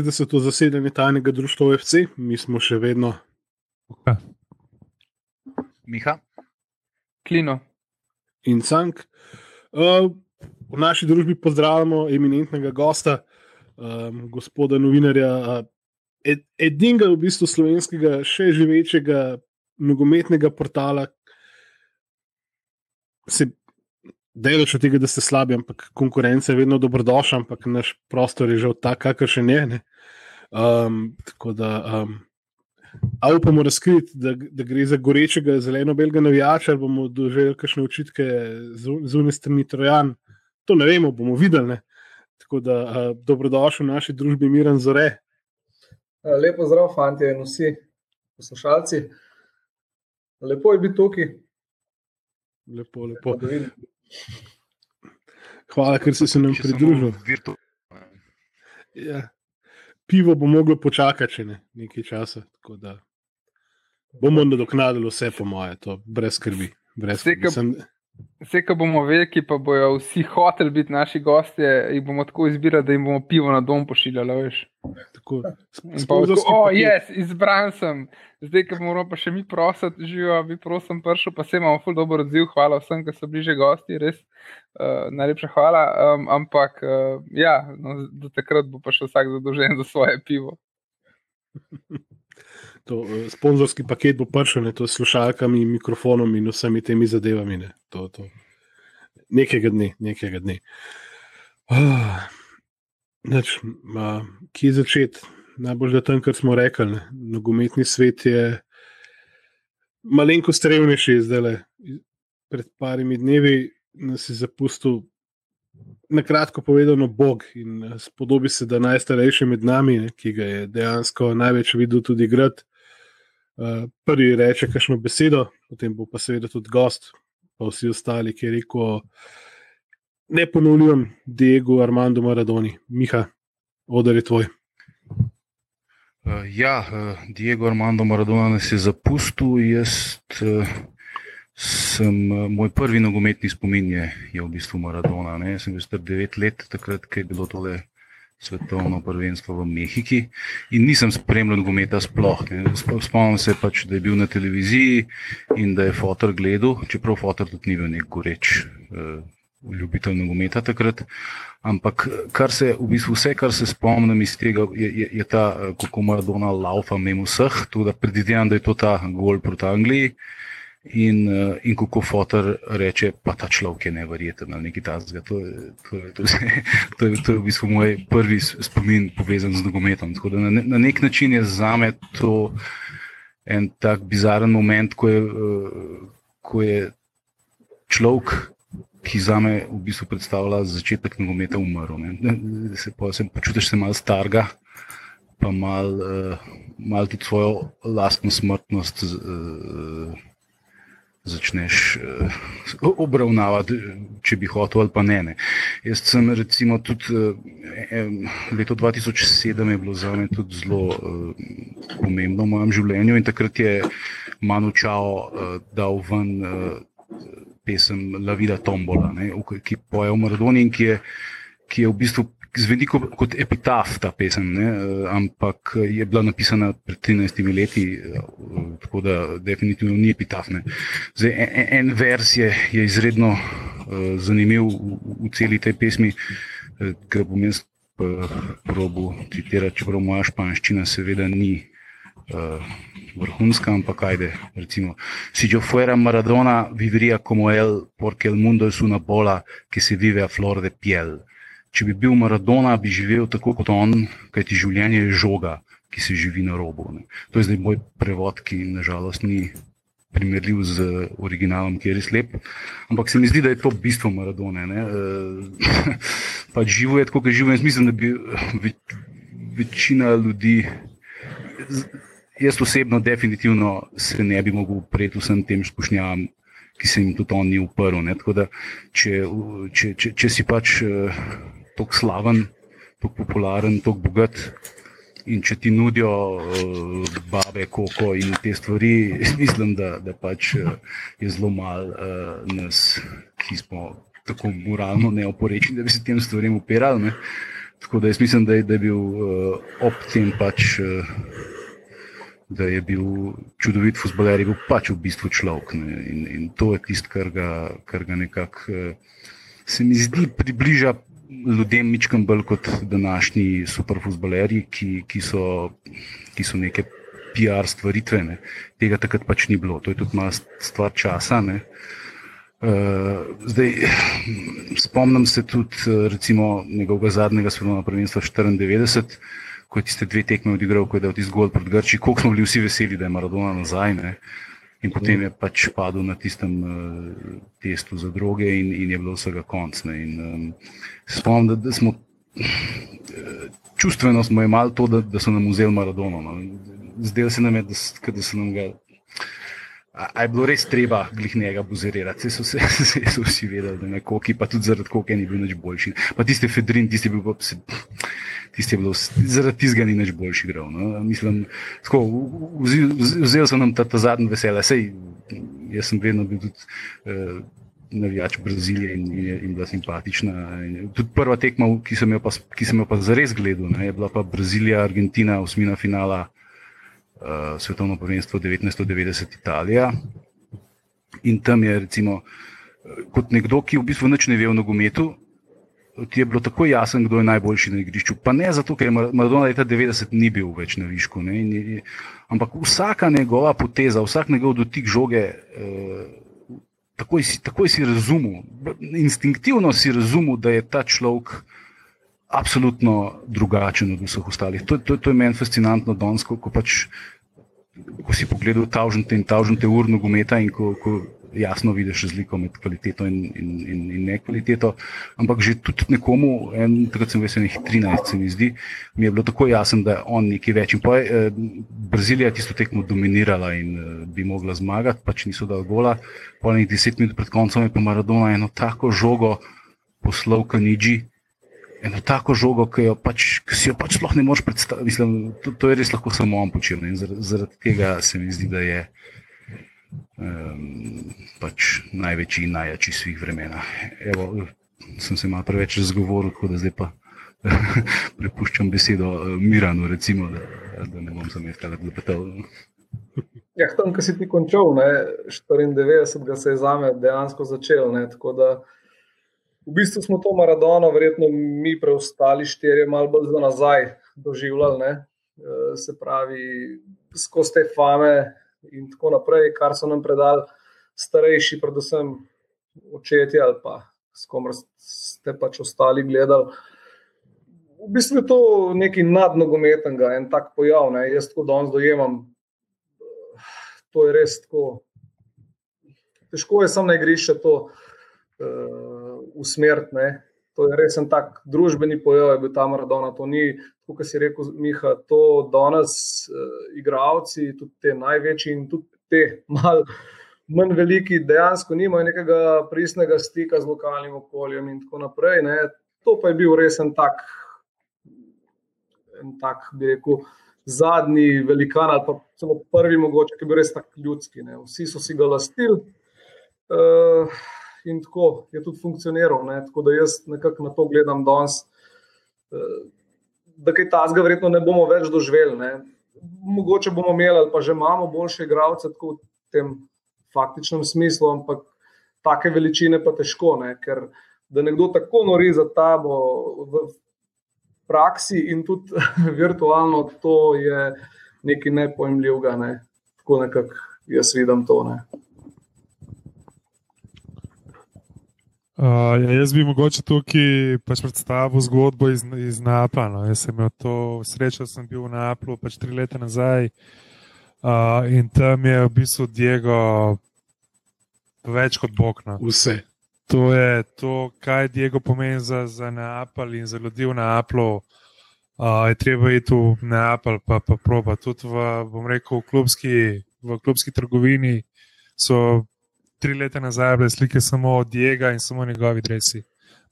60. zasedanje tajnega društva OFC, mi smo še vedno. Miha. Klino. In Cank. Uh, v naši družbi pozdravljamo eminentnega gosta, um, gospoda novinarja, uh, ed, edinega v bistvu slovenskega, še živečega nogometnega portala. Se Delaš od tega, da ste slabi, ampak konkurenca je vedno dobrodošla, ampak naš prostor je že tak, kakršen je. Ne? Um, tako da, um, a upamo razkriti, da, da gre za gorečega zeleno-belga navijača, ali bomo doživeli kakšne očitke zunaj strani Trojan. To ne vemo, bomo videli. Ne? Tako da, uh, dobrodošli v naši družbi, miren zore. Lepo zdrav, fanti in vsi poslušalci. Lepo je biti tukaj. Lepo, lepo. Hvala, ker si se nam pridružil. Ja. Pivo bo moglo počakati še ne, nekaj časa. Bomo nadoknadili vse, po moje, to brez skrbi. Brez skrbi. Sem... Vse, ko bomo veliki, pa bojo vsi hoteli biti naši gostje, jih bomo tako izbirali, da jim bomo pivo na dom pošiljali. Spomnim se, yes, izbran sem. Zdaj, ko moramo pa še mi prositi, živijo, bi prosim, pršel, pa se imamo ful dobro odziv. Hvala vsem, ki so bliže gosti, res uh, najlepša hvala. Um, ampak, uh, ja, no, do takrat bo pa še vsak zadolžen za svoje pivo. To, uh, sponzorski paket bo prišel, to s slušalkami, mikrofonom in vsemi temi zadevami. Ne. To, to. Nekega dne, nekega dne. Uh, neč, uh, kje začeti? Najbolj, da tam, kar smo rekli, ne. nogometni svet je malenkost revnejši zdaj. Pred parimi dnevi nas je zapustil, na kratko povedano, Bog in spodobi se, da najstarejši med nami, ne, ki ga je dejansko največ videl tudi grad. Uh, prvi reče, kakšno besedo, potem bo pa seveda tudi gost, pa vsi ostali, ki je rekel: Ne ponovljujem, Diego Armando Maradoni, Miha, odar je tvoj. Uh, ja, uh, Diego Armando Maradona nas je zapustil. Jaz uh, sem, uh, moj prvi nogometni spomin je, je v bistvu Maradona. Ne? Sem bil star 9 let, takrat, je bilo tole svetovno prvenstvo v Mehiki in nisem spremljal nogometa sploh. Spomnim se pač, da je bil na televiziji in da je fotor gledal, čeprav fotor tudi ni bil nek goreč. Uh, Ljubitelj nogometa takrat. Ampak, kar se, v bistvu vse, kar se spomnim iz tega, je, je, je ta, eh, kako Maradona laufa mimo vseh. Tako da predvidevam, da je to ta gol proti Angliji. In, uh, in kako fotor reče, pa ta človek je nevreten ali nekaj takega. To, to, to, to, to je v bistvu moj prvi spomin povezan z nogometom. Na, na nek način je za me to en tak bizaren moment, ko je, uh, ko je človek. Ki za me v bistvu predstavlja začetek nogometa, umrl. Se, pa, se počutiš se malo starega, pa malo uh, mal tudi svojo lastno smrtnost. Uh, začneš uh, obravnavati, če bi hotel ali pa ne. ne. Jaz sem recimo tudi uh, leto 2007 je bilo za me tudi zelo uh, pomembno v mojem življenju in takrat je Manu Čao uh, dal ven uh, pesem La Vida Tombola, ne, ki poje v Maradoni in ki je, ki je v bistvu zveni kot epitaf ta pesem, ne? Eh, ampak je bila napisana pred 13 leti, eh, tako da definitivno ni epitaf. Zdaj, en, en vers je, je izredno uh, zanimiv v, v celi tej pesmi, uh, ki bom jaz probo citirati, čeprav moja španščina seveda ni. Uh, vrhunska, ampak ajde, recimo, si jo fuera Maradona, viviría como él, porque el mundo es una bola que se vive a flor de piel če bi bil Maradona, bi živel tako kot on, kajti življenje je žoga, ki se živi na robu. Ne. To je zdaj moj prevod, ki nažalost ni primerljiv z originalom, ki je res lep. Ampak se mi zdi, da je to bistvo Maradone. E, pač živo je tako, kot živo. Jaz mislim, da bi več, večina ljudi. Jaz osebno, definitivno se ne bi mogel upreti vsem tem izkušnjam, ki se jim tudi on ni uprl. Da, če, če, če, če si pač tako slaven, tako popularen, tako bogat. In če ti nudijo uh, babe, koko in te stvari, mislim, da, da pač, uh, je zelo malo uh, nas, ki smo tako moralno neoporečni, da bi se tem stvarem upirali. Ne. tako da jaz mislim, da je, da je bil uh, ob tem pač. Uh, Da je bil čudovit futboler, je bil pač v bistvu človek. In, in to je tisto, kar ga, kar ga nekako, se mi zdi, približa ljudem ničkam bolj kot današnji superfutbolerji, ki, ki, ki so neke PR stvaritve. Ne. Tega takrat pač ni bilo, to je tudi malo stvar časa. Ne. Uh, zdaj, spomnim se tudi recimo, njegovega zadnjega svetovnega prvenstva 94, ko je tiste dve tekme odigral, ko je dal tisti gol proti Grči, koliko smo bili vsi veseli, da je Maradona nazaj. Ne? In potem je pač padel na tistem uh, testu za droge, in, in je bilo vsega konc. In, um, spomnim, da, da smo čustveno smo imeli to, da, da so nam vzeli Maradona. No? Zdelo se nam je, da, da so nam ga A je bilo res treba glih njega buzerirati, so, se, se, so vsi vedeli, da je koki, pa tudi zaradi koke ni bil nič boljši. Pa tisti Fedrin, tisti je bil pa se, tisti je bil, zaradi tistega ni nič boljši igral. No. Mislim, tako, vzel, sem nam ta, ta zadnji vesele, sej jaz sem vedno bil tudi uh, navijač Brazilije in, in, in bila simpatična. In tudi prva tekma, ki sem jo pa, ki sem jo pa zares gledal, ne, je bila pa Brazilija, Argentina, osmina finala uh, svetovno prvenstvo 1990 Italija. In tam je, recimo, kot nekdo, ki v bistvu nič ne ve o nogometu, ti je bilo tako jasno, kdo je najboljši na igrišču. Pa ne zato, ker Maradona leta 90 ni bil več na višku. Ne, in, in, ampak vsaka njegova poteza, vsak njegov dotik žoge. Uh, Takoj si, takoj si razumel, instinktivno si razumel, da je ta človek absolutno drugačen od vseh ostalih. To, to, to je meni fascinantno, danes, ko, ko, pač, ko si pogledal tavžnite in tavžnite ur nogometa in ko, ko jasno vidiš razliko med kvaliteto in, in, in, in nekvaliteto. Ampak že tudi nekomu, en, takrat sem vesel, nekaj 13, se mi zdi, mi je bilo tako jasno, da on nekaj več. In pa je eh, Brazilija tisto tekmo dominirala in eh, bi mogla zmagati, pač niso dal gola. Po nekaj deset minut pred koncem je pa Maradona eno tako žogo poslal Kanidži eno tako žogo, ki, pač, ki si jo pač sploh ne moreš predstavljati. Mislim, to, to je res lahko samo on počel. Zaradi, zaradi tega se mi zdi, da je um, pač največji in najjačji svih vremena. Evo, sem se malo preveč razgovoril, tako da zdaj pa prepuščam besedo uh, Miranu, recimo, da, da ne bom zametal, da bi petel. Ja, tam, ki si ti končal, ne, 94, se je zame dejansko začel. Ne, tako da v bistvu smo to Maradono, verjetno mi preostali štirje, malo bolj za nazaj doživljali. Ne? Eh, se pravi, skozi te fame in tako naprej, kar so nam predali starejši, predvsem očetje ali pa s kom ste pač ostali gledali. V bistvu je to nekaj nadnogometnega, en tak pojav. Ne? Jaz tako danes dojemam, to je res tako. Težko je samo na igrišče to. Uh, usmeriti. To je res en tak družbeni pojav, je ta Maradona. To ni, kot si rekel, Miha, to danes, uh, igravci, tudi te največji in tudi te mal, manj veliki, dejansko nimajo nekega pristnega stika z lokalnim okoljem in tako naprej. Ne. To pa je bil res en tak, en tak bi rekel. Zadnji velikan, ali pa celo prvi, mogoče, ki je bil res tako ljudski. Ne. Vsi so si ga lastili. Uh, in tako je tudi funkcioniral. Ne? Tako da jaz nekako na to gledam danes, eh, da kaj tasga, verjetno ne bomo več doživeli. Ne? Mogoče bomo imeli, ali pa že imamo boljše igralce v tem faktičnem smislu, ampak take veličine pa težko, ne? ker da nekdo tako nori za tabo v praksi in tudi virtualno, to je nekaj nepojmljivega. Ne? Tako nekako jaz vidim to. Ne? Uh, ja, jaz bi mogoče tukaj pač predstavil zgodbo iz, iz Napla. No. Jaz sem imel to srečo, sem bil v Naplu pač tri leta nazaj uh, in tam je v bistvu Diego več kot Bog. No. Vse. To je to, kaj Diego pomeni za, za Napl in za ljudi v Naplu. Uh, je treba iti v Napl, pa pa proba. Tudi v, rekel, v klubski, v klubski trgovini so tri leta nazaj bile slike samo od Diega in samo njegovi dresi.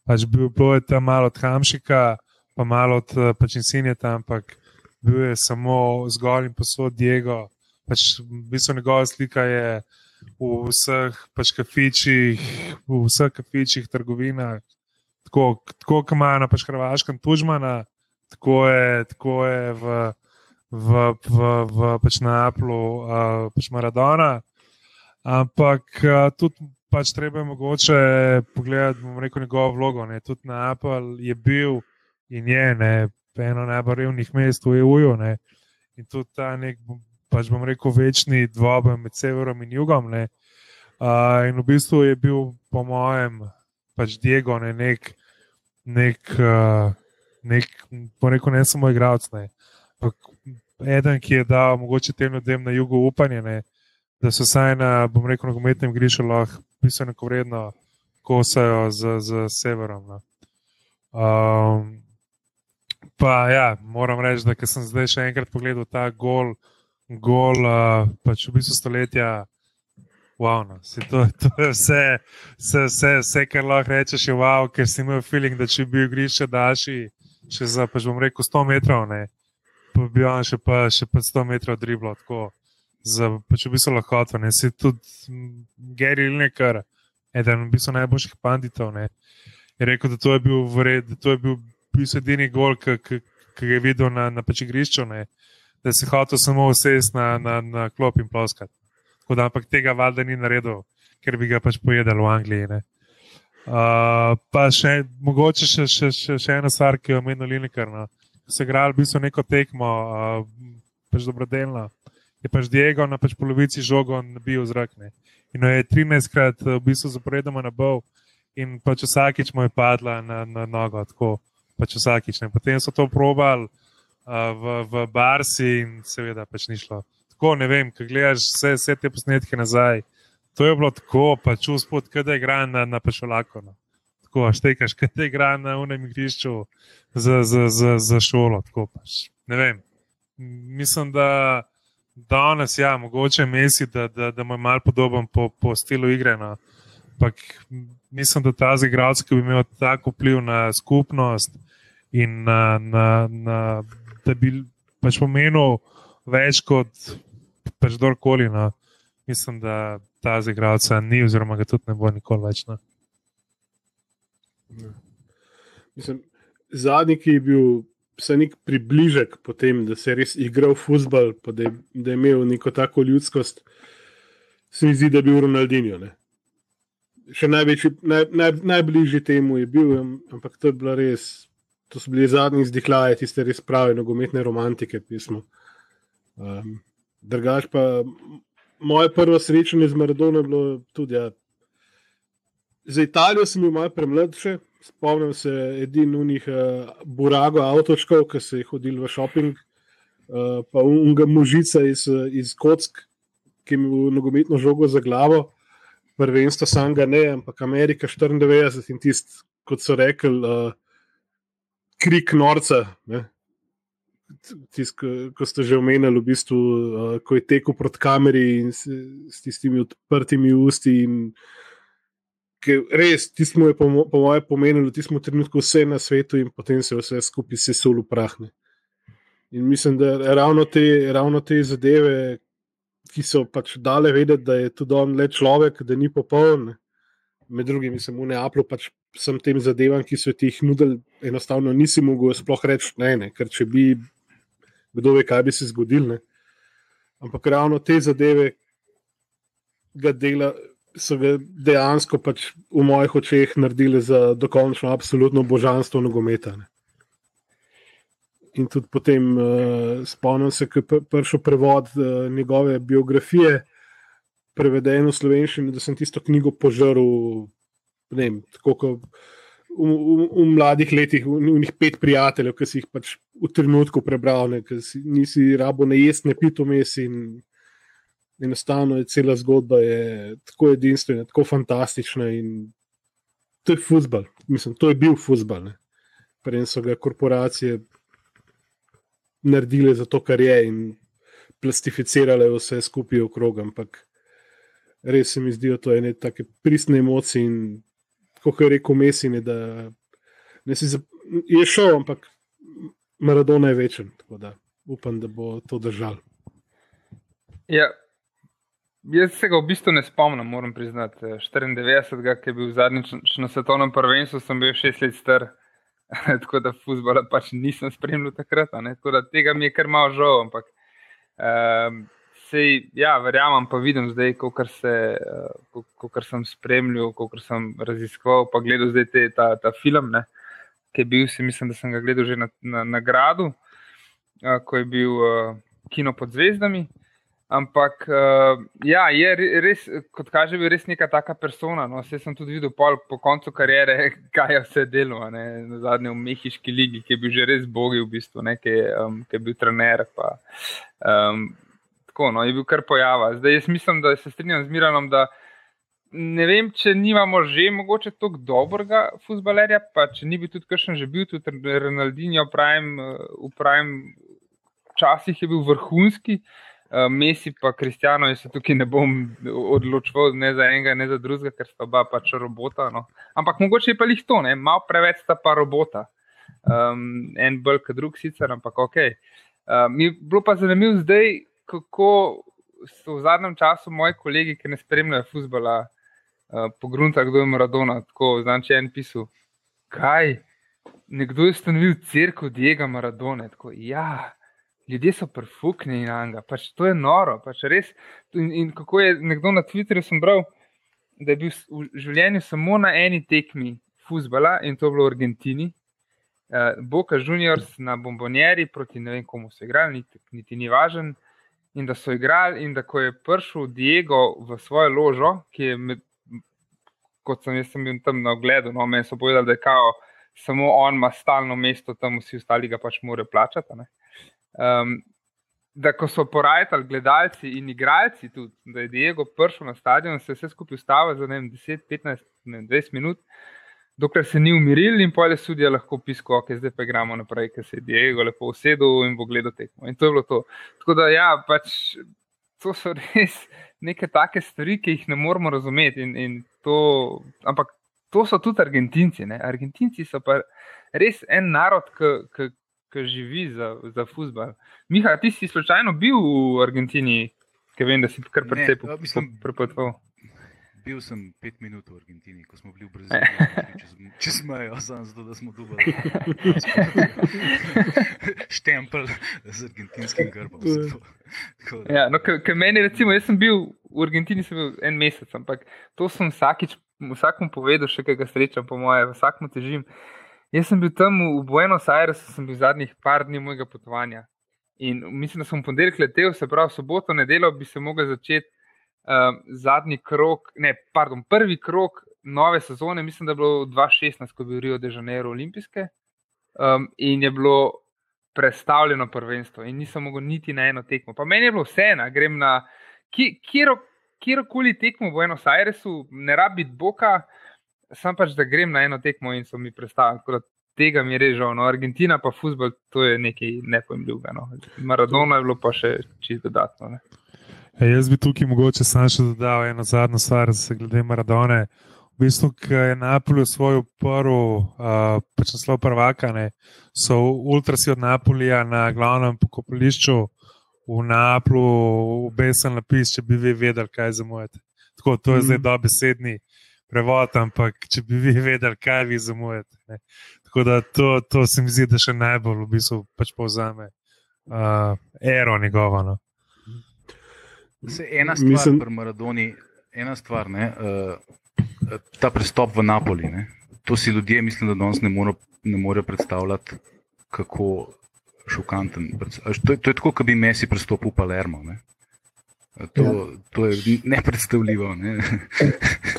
Pač bil, bilo je tam malo od Hamšika, pa malo od eh, pač Insinjeta, ampak bil je samo zgolj in posod Diego. Pač v bistvu njegova slika je v vseh pač kafičih, v vseh kafičih, trgovinah, tako, tako kot ima na pač Hrvaškem tužmana, tako je, tako je v, v, v, v pač na Apple, uh, pač Maradona. Ampak uh, tudi pač treba je mogoče pogledati, bom rekel, njegovo vlogo. Ne. Tudi na Apple je bil in je ne, eno najbolj revnih mest v EU. Ne. In tudi ta nek, pač bom rekel, večni dvoboj med severom in jugom. Ne. Uh, in v bistvu je bil, po mojem, pač Diego, ne, nek, nek, uh, nek rekel, ne samo igralec. Eden, ki je dal mogoče tem ljudem na jugu upanje, ne, da so vsaj na, bom rekel, nogometnem grišu lahko pisano vredno kosajo z, z severom. No. Um, pa ja, moram reči, da sem zdaj še enkrat pogledal ta gol, gol uh, pač v bistvu stoletja. Wow, no. to, to je vse, vse, vse, vse, kar lahko rečeš, je wow, ker si imel feeling, da če bi bil grišče daljši, še za, pač bom rekel, 100 metrov, ne, pa bi on še pa, še pa 100 metrov driblo, tako, za, pač v bistvu lahko to, ne, si tudi Gary Lineker, eden v bistvu najboljših panditov, ne, je rekel, da to je bil vred, da to je bil, bil edini gol, ki ga je videl na, na pač igrišču, ne, da si hotel samo vsest na, na, na klop in ploskati da, ampak tega valjda ni naredil, ker bi ga pač pojedel v Angliji. Uh, pa še, mogoče še, še, še, še ena stvar, ki jo omenil Lineker. No. Se igrali v bistvu neko tekmo, uh, pač dobrodelno. Je pač Diego na pač polovici žogo nabil zrak. Ne. In je 13krat v bistvu zaporedoma nabal in pač vsakič mu je padla na, na nogo, tako pač vsakič. Ne. Potem so to probali uh, v, v Barsi in seveda pač ni šlo tako, ne vem, kaj gledaš vse, vse te posnetke nazaj. To je bilo tako, pač uspod, kaj da igra na, na pešolako. No. Tako, štekaš, kaj da igra na unem igrišču za, za, za, za šolo. Tako, pač. Ne vem. Mislim, da danes, ja, mogoče mesi, da, da, da mu je mal podoben po, po stilu igre. No. Pak, mislim, da ta igralec, ki bi imel tako vpliv na skupnost in na, na, na, da bi pač pomenil več kot pač kdorkoli. No. Mislim, da ta zigralca ni, oziroma ga tudi ne bo nikoli več. No. Mislim, zadnji, ki je bil vse nek približek po tem, da se je res igral futbol, da, da je imel neko tako ljudskost, se mi zdi, da je bil Ronaldinho. Ne. Še največji, naj, naj, najbližji temu je bil, ampak to je bilo res. To so bili zadnji izdihlaji, tiste res prave nogometne romantike, pismo. Um, Drugač pa moje prvo srečanje z Maradonom je bilo tudi. Ja. Za Italijo sem bil malo premlad še. Spomnim se edino unih uh, burago avtočkov, ki so jih hodili v šoping, uh, pa unga možica iz, iz Kock, ki mi je nogometno žogo za glavo. Prvenstvo sam ga ne, ampak Amerika 94 in tisti, kot so rekli, uh, krik norca. Ne? tisk, ko ste že omenili, v bistvu, uh, ko je tekel proti kameri in s, s tistimi odprtimi usti. Res, ti smo, po, po mojem, pomenili, da smo trenutku vse na svetu in potem se vse skupaj sesul v prahne. In mislim, da ravno te, ravno te zadeve, ki so pač dale vedeti, da je tudi on le človek, da ni popoln. Med drugim, sem v Neaplu pač vsem tem zadevam, ki so ti jih nudili, enostavno nisi mogel sploh reči ne, ne, ker če bi kdo ve, kaj bi se zgodilo. Ampak ravno te zadeve dela, so ga dejansko pač v mojih očeh naredili za dokončno, absolutno božanstvo nogometa. Ne. In tudi potem uh, spomnim se, ko je prišel prevod uh, njegove biografije, preveden v slovenščino, da sem tisto knjigo požrl, ne vem, tako kot v, v, v mladih letih, v, v njih pet prijateljev, ki si jih pač v trenutku prebral, ki si, nisi rabo ne jesti, ne piti vmes. Enostavno je cela zgodba je tako edinstvena, tako fantastična. To je futbol, mislim, to je bil futbol. Prej so ga korporacije naredile za to, kar je in plastificirale vse skupaj okrog. Ampak res se mi zdijo to ene take pristne emocije in kot je rekel Messi, da si je šel, ampak Maradona je večen. Upam, da bo to držal. Ja, jaz se ga v bistvu ne spomnim, moram priznati. 94, ki je bil zadnjič na svetovnem prvenstvu, sem bil šest let star. tako da futbola pač nisem spremljal takrat. Tako da tega mi je kar malo žal. Ampak um, sej, ja, verjamem, pa vidim zdaj, ko se, uh, sem spremljal, ko sem raziskoval, pa gledal zdaj te, ta, ta film, ne, ki je bil, si mislim, da sem ga gledal že na, na, na gradu, uh, ko je bil uh, kino pod zvezdami. Ampak, uh, ja, je res, kot kaže, bil res neka taka persona. No. Vse sem tudi videl pol, po koncu karijere, kaj je vse delo, ne. na zadnjem v Mehiški ligi, ki je bil že res bogi, v bistvu, ne, ki, um, ki je bil trener. Pa, um, tako, no, je bil kar pojava. Zdaj, jaz mislim, da se strinjam z Miranom, da ne vem, če nimamo že mogoče tako dobrega futbalerja, pa če ni bil tudi kakšen že bil, tudi Ronaldinho v pravem časih je bil vrhunski. Uh, Messi pa Kristjano, jaz se tukaj ne bom odločil ne za enega, ne za drugega, ker sta oba pač robota. No. Ampak mogoče je pa jih to, ne? malo preveč sta pa robota. Um, en bolj kot drug, sicer, ampak ok. Uh, mi je bilo pa zanimivo zdaj, kako so v zadnjem času moji kolegi, ki ne spremljajo futbola, uh, pogruntali, kdo je Maradona. Tako, znam, če je en pisal, kaj, nekdo je ustanovil crkvo Diega Maradone. Tako, ja ljudje so profukni in anga, pač to je noro. Pač res, in, in kako je nekdo na Twitterju sem bral, da je bil v življenju samo na eni tekmi futbola in to je bilo v Argentini. Uh, Boka Juniors na bombonjeri proti ne vem komu so igrali, niti, niti ni važen. In da so igrali, in da ko je prišel Diego v svojo ložo, ki je, med, kot sem jaz sem bil tam na ogledu, no, meni so povedali, da je kao, samo on ima stalno mesto, tam vsi ostali ga pač morajo plačati. Um, da, ko so porajali gledalci in igralci, tudi, da je Diego prišel na stadion, se je vse skupaj ustavil za vem, 10, 15, ne, 20 minut, dokler se ni umiril in pojle sudija lahko pisko, ok, zdaj pa gremo naprej, ker se je Diego lepo usedel in bo gledal tekmo. In to je bilo to. Tako da, ja, pač to so res neke take stvari, ki jih ne moramo razumeti. In, in to, ampak to so tudi Argentinci. Ne? Argentinci so pa res en narod, ki ki živi za, za futbol. Miha, ti si slučajno bil v Argentini, ki vem, da si kar precej prepotoval. Bil sem pet minut v Argentini, ko smo bili v Braziliji, čez mejo, zato da smo dobili štempel z argentinskim grbom. Ja, no, meni, recimo, jaz sem bil v Argentini bil en mesec, ampak to sem vsakič, vsakom povedal, še kaj ga srečam, po moje, vsakom težim. Jaz sem bil tam v Buenos Airesu, sem bil zadnjih par dni mojega potovanja. In mislim, da sem v ponedeljek letel, se pravi, soboto, nedeljo bi se lahko začel uh, zadnji krok, ne, pardon, prvi krok nove sezone. Mislim, da je bilo 2016, ko je bil Rio de Janeiro olimpijske um, in je bilo predstavljeno prvenstvo, in nisem mogel niti na eno tekmo. Pa meni je bilo vseeno, grem na kjerkoli tekmo v Buenos Airesu, ne rabi boka sem pač, da grem na eno tekmo in so mi predstavili. Tega mi je režal, no, Argentina pa futbol, to je nekaj nepojmljivega. No. Maradona je bilo pa še čisto dodatno. E, jaz bi tukaj mogoče samo še dodal eno zadnjo stvar, se glede Maradone. V bistvu, ki je Napoli osvojil prvi, uh, pač naslov prvaka, ne, so ultrasi od Napolija na glavnem pokopališču v Naplu obesel napis, če bi vi vedeli, kaj zamujete. Tako, to je mm. zdaj dobesedni prevod, ampak če bi vi vedeli, kaj vi zamujate. Tako da to, to se mi zdi, da še najbolj v bistvu pač povzame uh, ero njegovo. No. Se ena stvar, Mislim... pri Maradoni, ena stvar, ne, uh, ta pristop v Napoli. Ne. To si ljudje, mislim, da danes ne morejo more predstavljati, kako šokanten. To, to je tako, kot bi Messi pristopil v Palermo. Ne. To, ja. to je nepredstavljivo. Ne?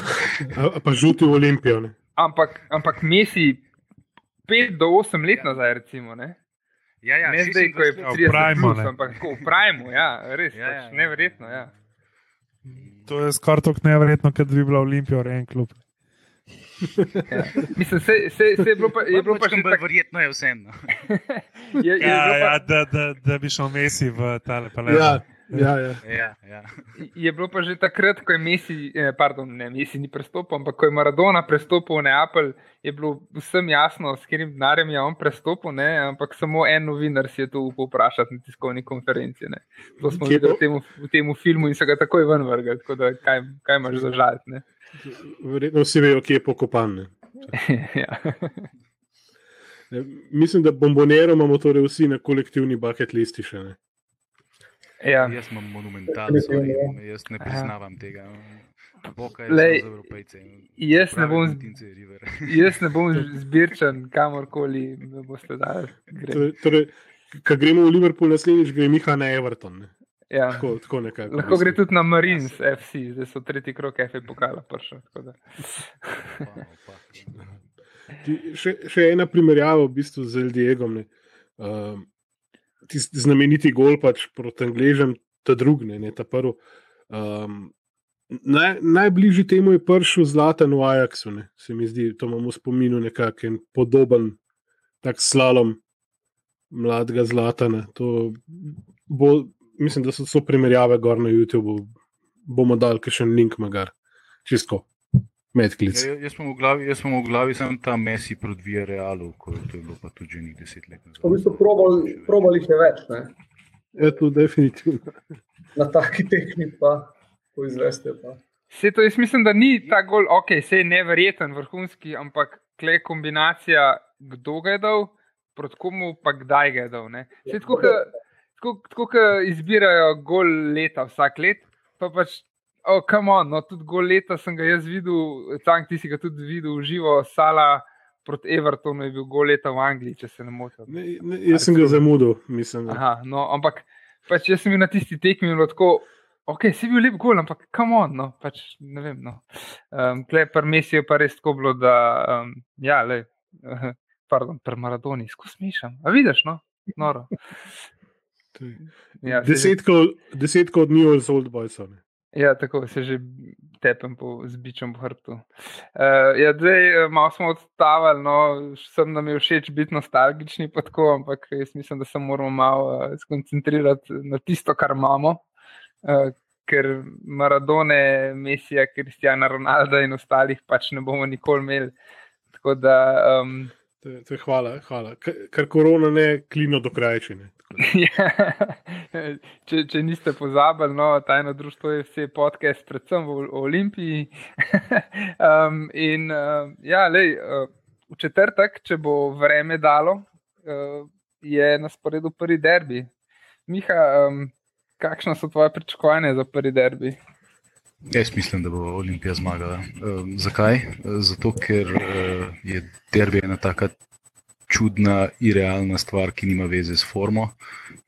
pa žuti v Olimpijo. Ne? Ampak, ampak mesi 5 do 8 let nazaj, recimo. Ne? Ja, ja, ne zdaj, ko je 30 let, ampak tako v Prajmu, ja, res, ja, pač, ja, ja. neverjetno. Ja. To je skoraj tako neverjetno, kot bi bila Olimpija, en klub. Ja. Mislim, se, se, se je bilo pa, je bilo pa že tako. Verjetno je vseeno. ja, ja, ja, da, da, da bi šel Messi v tale palet. Ja. Ja, ja. Ja, ja. Je bilo pa že takrat, ko je Messi, eh, pardon, ne, Messi ni prestopil, ampak ko je Maradona prestopil v Neapelj, je bilo vsem jasno, s katerim denarjem je on prestopil, ne, ampak samo en novinar si je to upal vprašati na tiskovni konferenci. Ne. To smo videli v tem, v tem filmu in se ga takoj ven vrgli. Tako da kaj, kaj imaš za žaliti? Verjetno vsi vejo, kje je pokopan. ja. Mislim, da bombonero imamo torej vsi na kolektivni bucket listi še ne. Ja. Jaz imam monumentalno, sorry, jaz ne Aha. priznavam tega. Boka je Lej, jaz ne bom-. Jaz ne bom zbirčen, kamorkoli me boste dali. Grem. Torej, torej, Ko gremo v Liverpool, naslednjič gre Miha na Everton. Ne. Ja. Tako, tako nekako. Lahko gre mislim. tudi na Marines, FC, zdaj so tretji krok FA pokala da. Pa, pa. Ti, še, še ena primerjava v bistvu z LDEGom. Um, Tisti znameniti gol pač proti Angležem, ta drugi, ne, ne ta prvi. Um, naj, najbližji temu je prišel Zlatan v Ajaxu, ne, se mi zdi, to imamo v spominu nekako en podoben tak slalom mladega Zlatana. To bo, mislim, da so so primerjave gor na YouTubu. Bomo dali še en link, magar. Čisto, medklic. Ja, jaz sem v glavi, jaz sem v glavi sem ta Messi proti Via Realu, ko je to bilo pa tudi že nekaj deset let. V bistvu probal, probal jih je več, ne? Je to definitivno. na taki tekmi pa to izveste. Pa. Vse to jaz mislim, da ni ta gol, ok, se je neverjeten, vrhunski, ampak kle kombinacija, kdo ga je dal, proti komu pa kdaj ga je dal. ke- tako, tako kot izbirajo gol leta vsak let, pa pač, oh, come on, no, tudi gol leta sem ga jaz videl, tam ti si ga tudi videl v živo, Sala proti Evertonu je bil gol leta v Angliji, če se ne motim. Jaz sem ga zamudil, mislim. Da. Aha, no, ampak pač jaz sem bil na tisti tekmi in tako. Ok, si bil lep gol, ampak kam on, no, pač ne vem. No. Um, Klepar Messi je pa res tako bilo, da, um, ja, le, uh, pardon, pri Maradoni, skus mišam. A vidiš, no, noro. Ja, se že- Desetko, desetko od New Old Boysov. ne. Ja, tako se že tepem po, z bičem po hrbtu. Uh, ja, zdaj eh, malo smo odstavili, no, sem nam je všeč biti nostalgični, pa tako, ampak jaz mislim, da se moramo malo uh, skoncentrirati na tisto, kar imamo. Uh, ker Maradone, Mesija, Kristjana Ronalda in ostalih pač ne bomo nikoli imeli. Tako da, um, To je- to je Hvala, hvala. K- Ker korona ne klino do krajčine. Ja, če, če niste pozabili, no, tajno društvo je vse podcast, predvsem v o Olimpiji. um, in uh, ja, lej, uh, v četrtek, če bo vreme dalo, uh, je na sporedu prvi derbi. Miha, um, kakšno so tvoje pričakovanja za prvi derbi? Jaz mislim, da bo Olimpija zmagala. Uh, zakaj? Zato, ker uh, je derbi ena taka čudna, irealna stvar, ki nima veze s formo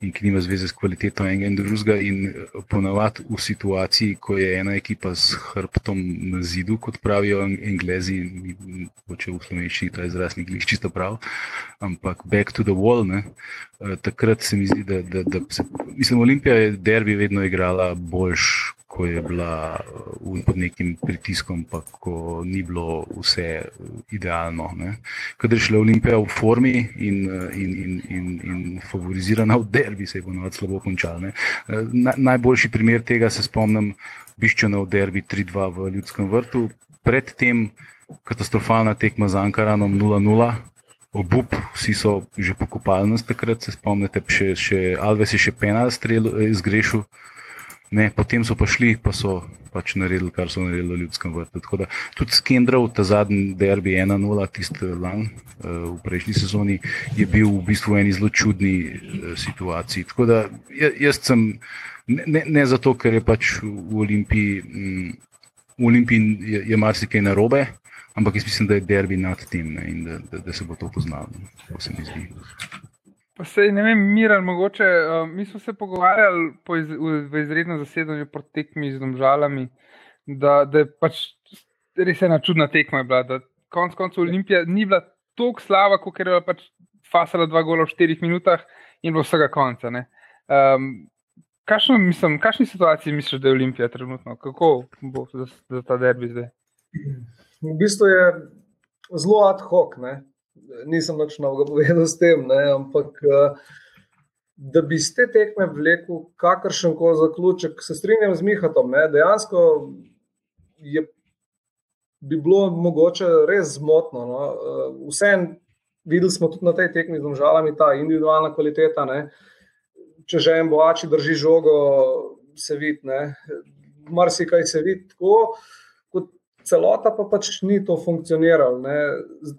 in ki nima zveze s kvaliteto enega in drugega. In eh, ponavadi v situaciji, ko je ena ekipa s hrbtom na zidu, kot pravijo Englezi, če v slovenščini ta izraz ni glih čisto prav, ampak back to the wall. Ne? Eh, Takrat se mi zdi, da, da, da se, mislim, Olimpija je derbi vedno igrala boljš, ko je bila eh, pod nekim pritiskom, pa ko ni bilo vse eh, idealno. ne. Kadar je šla Olimpija v formi in, eh, in, in, in, in favorizirana v derbi, se je bo navad slabo končal. ne. Eh, Na, najboljši primer tega se spomnim, Biščana v derbi 3-2 v Ljudskem vrtu, predtem katastrofalna tekma z Ankaranom 0-0. Obup, vsi so že pokopali nas takrat, se spomnite, še, še Alves je še penal strel eh, zgrešil. Ne, potem so pa šli, pa so pač naredili, kar so naredili v ljudskem vrtu. Tudi Skendrov, ta zadnji derbi 1-0, tisti lan eh, v prejšnji sezoni, je bil v bistvu v eni zelo čudni eh, situaciji. Tako da ja- jaz sem ne, ne, ne zato, ker je pač v Olimpiji, mm, v Olimpiji je, je marsikaj narobe, ampak jaz mislim, da je derbi nad tem ne, in da, da, da se bo to poznalo. To se mi zdi. Pa se ne vem, Miran, mogoče uh, mi smo se pogovarjali po iz, v, v izrednem zasedanju pod tekmi z domžalami, da, da je pač res ena čudna tekma bila. Da konc koncev Olimpija ni bila tako slaba, kot je bila pač fasala dva gola v štirih minutah in bo vsega konca. ne. Um, Kakšno, mislim, kakšni situaciji misliš, da je Olimpija trenutno? Kako bo za, za ta derbi zdaj? V bistvu je zelo ad hoc. Ne? Nisem nič novega povedal s tem, ne? ampak eh, da bi iz te tekme vlekel kakršen koli zaključek, se strinjam z Mihatom. Ne? Dejansko je, bi bilo mogoče res zmotno. No? Eh, Vseeno, videli smo tudi na tej tekmi z državami ta individualna kvaliteta. Ne? Če že en boači drži žogo, se vidi, marsikaj se vidi tako. Celota pa pač ni to funkcioniralo.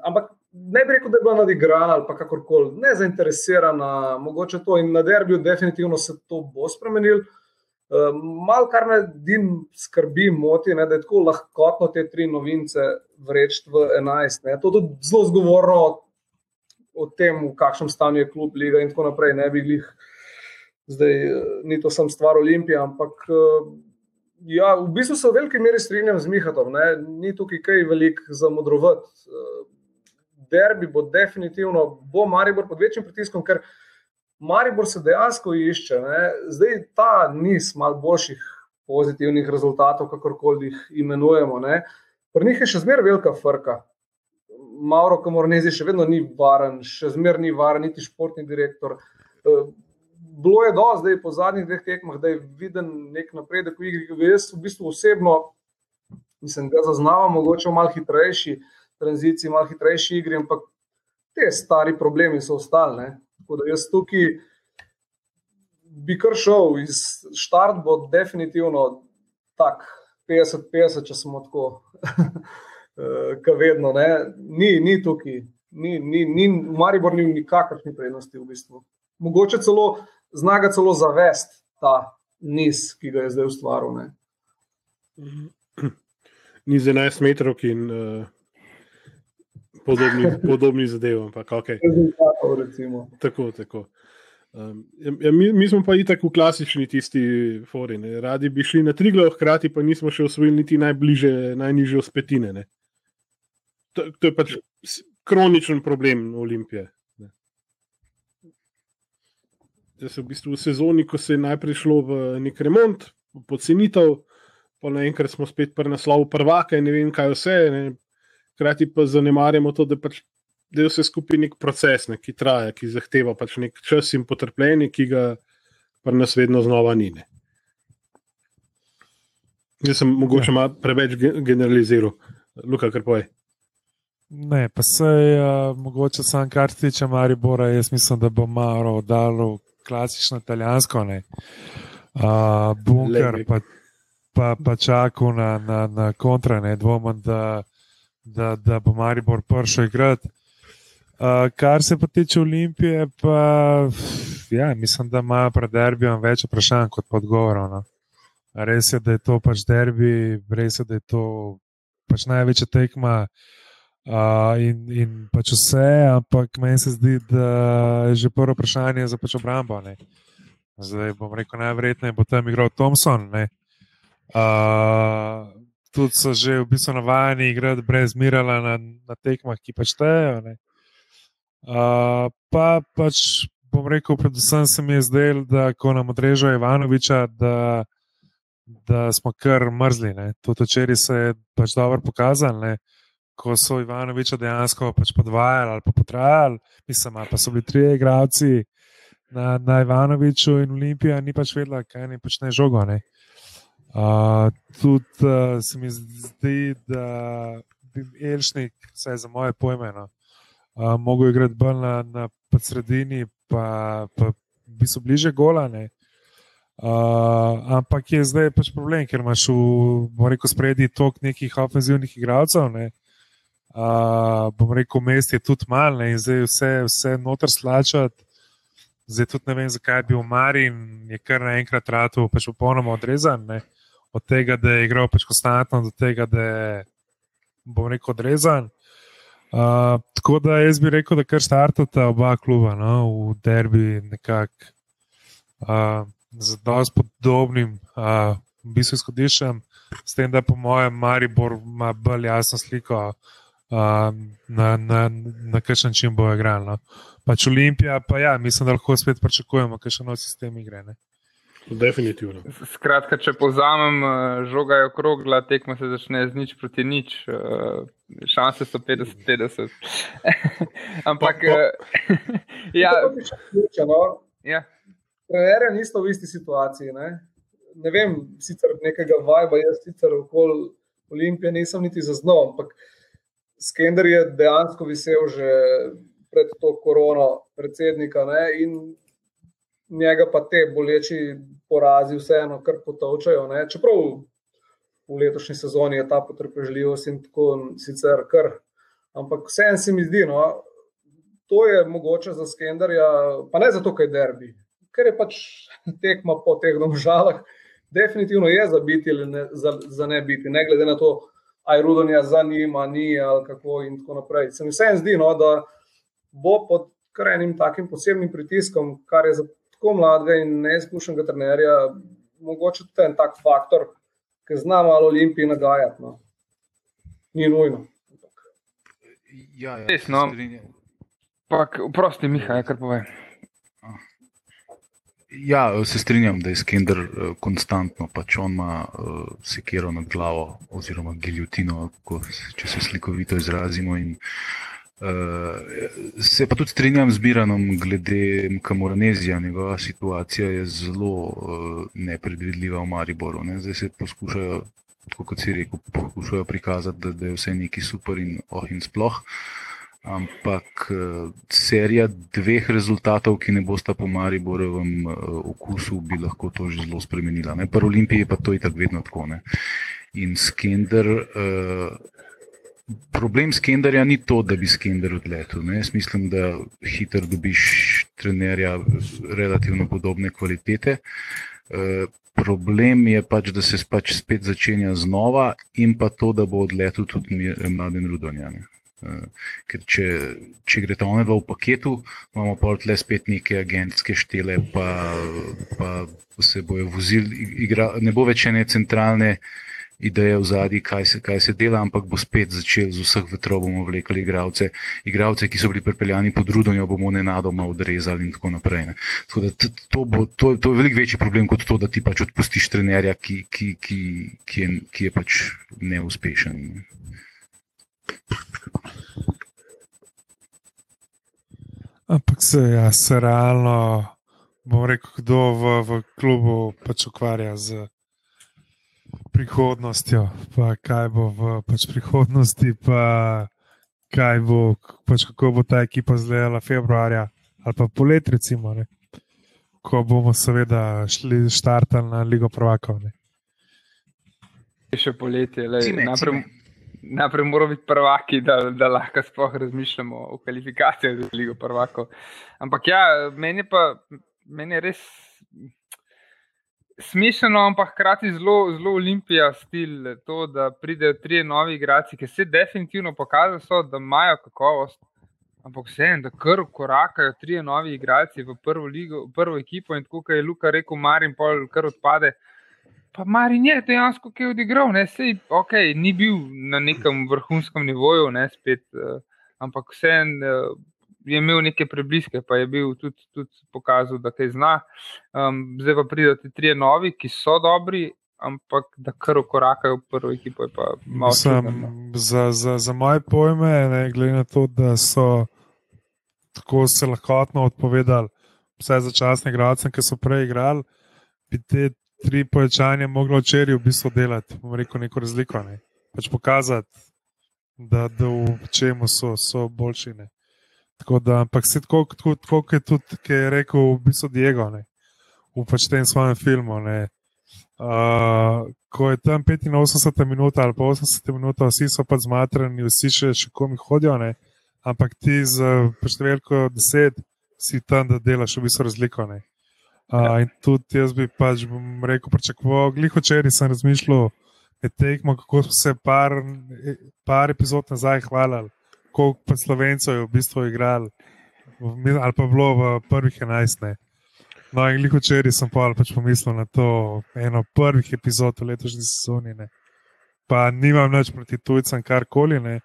Ampak ne bi rekel, da je bila nadigrana ali kakorkoli, ne zainteresirana, mogoče to in na derbiju, definitivno se to bo spremenil. Uh, mal kar me din skrbi, moti, ne, da je tako lahko te tri novince vreči v 11. Ne. To je tudi zelo zgovorno o tem, v kakšnem stanju je klub, liga in tako naprej. Ne bi jih, zdaj ni to samo stvar Olimpije, ampak uh, ja, v bistvu se v veliki meri strinjam z Mihatom, ne. ni tukaj kaj velik za modrovati. Derbi bo definitivno, bo Maribor pod večjim pritiskom, ker Maribor se dejansko išče. Ne. Zdaj ta niz mal boljših pozitivnih rezultatov, kakorkoli jih imenujemo. Ne. Pri njih je še zmeraj velika frka. Mauro Kamornezi še vedno ni varen, še zmeraj ni varen, niti športni direktor. Eh, bilo je do zdaj po zadnjih dveh tekmah, da je viden nek napredek v igri, ki jaz v bistvu osebno mislim, da zaznavam, mogoče malo hitrejši tranziciji, malo hitrejši igri, ampak te stari problemi so ostali. Ne? Tako da jaz tukaj bi kar šel iz štart, bo definitivno tak 50-50, če smo tako, kot vedno. Ne? Ni, ni tukaj, ni, ni, ni, v Maribor ni nikakršni prednosti v bistvu. Mogoče celo znaga celo zavest ta niz, ki ga je zdaj ustvaril. Ni za 11 metrov in podobnih, podobnih zadev. Ampak, okay. Tako, tako. Um, ja, mi, mi smo pa i tako klasični tisti fori. Ne. Radi bi šli na tri glav, hkrati pa nismo še osvojili niti najbliže, najnižje ospetine. To, to je pač kroničen problem Olimpije. Da se v bistvu v sezoni, ko se je najprej šlo v nek remont, pocenitev, pa naenkrat smo spet pri naslovu prvaka in ne vem, kaj vse. Ne hkrati pa zanemarjamo to, da, pač, da je vse skupaj nek proces, ne, ki traja, ki zahteva pač nek čas in potrpljenje, ki ga pa nas vedno znova ni. Ne. Jaz sem mogoče ja. preveč generaliziral, Luka, kar poje. Ne, pa se je uh, mogoče sam kar se tiče Maribora, jaz mislim, da bo malo dalo klasično italijansko, ne. Uh, bunker, pa, pa, pa čakal na, na, na kontra, ne dvomem, da da, da bo Maribor prišel igrati. Uh, kar se pa tiče Olimpije, pa ja, mislim, da ima pred derbijem več vprašanj kot odgovorov. No. Res je, da je to pač derbi, res je, da je to pač največja tekma uh, in, in pač vse, ampak meni se zdi, da je že prvo vprašanje za pač obrambo. Ne. Zdaj bom rekel, najverjetneje bo tam igral Thompson. Uh, tudi so že v bistvu navajeni igrati brez mirala na, na tekmah, ki pač tejo. Uh, pa pač bom rekel, predvsem se mi je zdelo, da ko nam odrežejo Ivanoviča, da, da smo kar mrzli. Tudi včeraj se je pač dobro pokazal. Ne? Ko so Ivanoviča dejansko pač podvajali ali pa potrajali, mislim, pa so bili tri igravci na, na Ivanoviču in Olimpija ni pač vedela, kaj ne žogo. Ne? Uh, tudi uh, se mi zdi, da bi Elšnik, vsaj za moje pojme, no, uh, mogel igrati bolj na, na sredini, pa, pa bi so bliže golane. Uh, ampak je zdaj pač problem, ker imaš v reku spredi tok nekih ofenzivnih igralcev. Ne. Uh, bom rekel, mest je tudi malo in zdaj vse, vse noter slačati. Zdaj tudi ne vem, zakaj bi bil Marin, je kar naenkrat rado, pač popolnoma odrezan. Ne od tega, da je igral pač konstantno, do tega, da je, bom rekel, odrezan. Uh, tako da jaz bi rekel, da kar startata oba kluba no, v derbi nekako uh, z dosti podobnim uh, v bistvu izhodiščem, s tem, da po mojem Maribor ima bolj jasno sliko, uh, na, na, na kakšen način bo igral. No. Pač Olimpija, pa ja, mislim, da lahko spet pričakujemo, kakšen nov sistem igre. Ne. Definitivno. Skratka, če povzamem, eh, žoga je okrogla, tekma se začne z nič proti nič, eh, šanse so 50-50. Ampak, pa, pa. Eh, ja. No. ja. Trenerje niso v isti situaciji. Ne? ne vem, sicer nekega vajba, jaz sicer okoli Olimpije nisem niti zaznal, ampak Skender je dejansko visel že pred to korono predsednika. Ne? In njega pa te boleči porazi vseeno kar potovčajo. Čeprav v letošnji sezoni je ta potrpežljivost in tako sicer kar Ampak vseeno se mi zdi, no, to je mogoče za Skenderja, pa ne zato, ker je derbi, ker je pač tekma po teh domžalah, definitivno je za biti ali ne, za, za ne biti, ne glede na to, aj rudonja za njima, ni ali kako in tako naprej. Se mi vseeno zdi, no, da bo pod kar enim takim posebnim pritiskom, kar je za tako mladega in neizkušenega trenerja, mogoče tudi en tak faktor, ki zna malo Olimpiji nagajati. No. Ni nujno. Ja, ja, Res, no. Prosti, Miha, kar povej. Ja, se strinjam, da je Skender uh, konstantno, pač on ima uh, sekero nad glavo, oziroma giljotino, ko, če se slikovito izrazimo. In, uh, se pa tudi strinjam z Biranom glede Kamoranezija. Njegova situacija je zelo uh, nepredvidljiva v Mariboru. Ne? Zdaj se poskušajo, kot si rekel, poskušajo prikazati, da, da je vse neki super in oh in sploh. Ampak serija dveh rezultatov, ki ne bosta po Mariborovem okusu, bi lahko to že zelo spremenila. Ne? Pri Olimpiji je pa to itak vedno tako. Ne? In Skender, problem Skenderja ni to, da bi Skender odletel. Ne? Jaz mislim, da hitro dobiš trenerja relativno podobne kvalitete. Problem je pač, da se pač spet začenja znova in pa to, da bo odletel tudi mladen Rudonjan. Ker če, če gre ta onedva v paketu, imamo pa tle spet neke agentske štele, pa, pa se bojo vozili, igra, ne bo več ene centralne ideje v zadnji, kaj, kaj se dela, ampak bo spet začel z vseh vetrov, bomo vlekli igravce, igravce, ki so bili pripeljani pod rudonjo, bomo nenadoma odrezali in tako naprej. Ne. Tako da to, bo, to, to je veliko večji problem kot to, da ti pač odpustiš trenerja, ki, ki, ki, ki, je, ki je pač neuspešen. Ne. Ampak se, ja, se realno, bom rekel, kdo v, v klubu pač ukvarja z prihodnostjo, pa kaj bo v pač prihodnosti, pa kaj bo, pač kako bo ta ekipa zgledala februarja ali pa polet, recimo, ne? ko bomo seveda šli štartali na Ligo Prvakov. Ne? Še poletje, le naprej. Najprej moramo biti prvaki, da, da lahko sploh razmišljamo o kvalifikacijah za Ligo prvakov. Ampak ja, meni je, pa, meni je res smiselno, ampak hkrati zelo, zelo olimpija stil to, da pridejo tri novi igrači, ki se definitivno pokazajo, so, da imajo kakovost. Ampak vseeno, da kar korakajo tri novi igrači v prvo, ligo, prvo ekipo in tako, kot je Luka rekel, Marin pol kar odpade. Pa Marin je dejansko kaj odigral, ne Sej, okay, ni bil na nekem vrhunskem nivoju, ne, spet, uh, ampak vseeno uh, je imel neke prebliske, pa je bil tudi, tudi pokazal, da kaj zna. Um, zdaj pa pridejo ti tri novi, ki so dobri, ampak da kar ukorakajo v prvo ekipo. Sem, za, za, za moje pojme, ne, glede na to, da so tako se lahkotno odpovedali vse začasne igralce, ki so prej igrali. Bi te tri povečanja moglo včeraj v bistvu delati, bomo rekel, neko razliko. Ne? Pač pokazati, da, da v čemu so, so boljši. Ne? Tako da, ampak se tako, tako, tako kot je tudi, ki je rekel, v bistvu Diego, ne? v pač tem svojem filmu. Uh, ko je tam 85 minut ali pa 80 minut, vsi so pa zmatrani, vsi še, še komi hodijo, ne? ampak ti z številko 10 si tam, da delaš v bistvu razliko. Ne? Uh, in tudi jaz bi pač rekel, pričakoval, gliho včeraj sem razmišljal, je tekmo, kako smo se par, par epizod nazaj hvalili, koliko pa slovencev je v bistvu igrali, ali pa bilo v prvih enajstih. No, in gliho včeraj sem pa pač pomislil na to eno prvih epizod v letošnji sezoni. Ne. Pa nimam več proti tujcem karkoli, ne.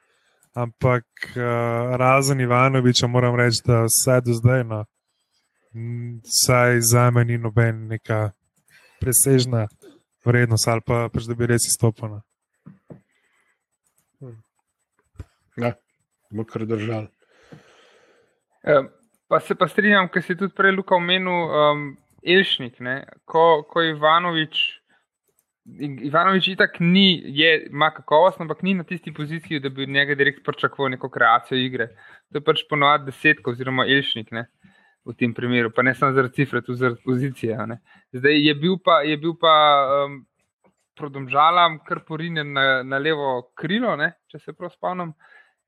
ampak uh, razen Ivanoviča moram reči, da vse do zdaj. No, Saj za me ni noben neka presežna vrednost, ali pa pač, da bi res izstopila. Ja, bo kar držal. E, pa se pa strinjam, ker si tudi prej Luka omenil um, Elšnik. Ne? Ko, ko Ivanovič, Ivanovič itak ni, je, ima kakovost, ampak ni na tisti poziciji, da bi od njega direkt pričakoval neko kreacijo igre. To je pač ponovadi desetka oziroma Elšnik. Ne? v tem primeru, pa ne samo zaradi cifre, tudi zaradi pozicije. Zdaj je bil pa, je bil pa um, prodomžalam kar porinjen na, na levo krilo, ne? če se prav spomnim.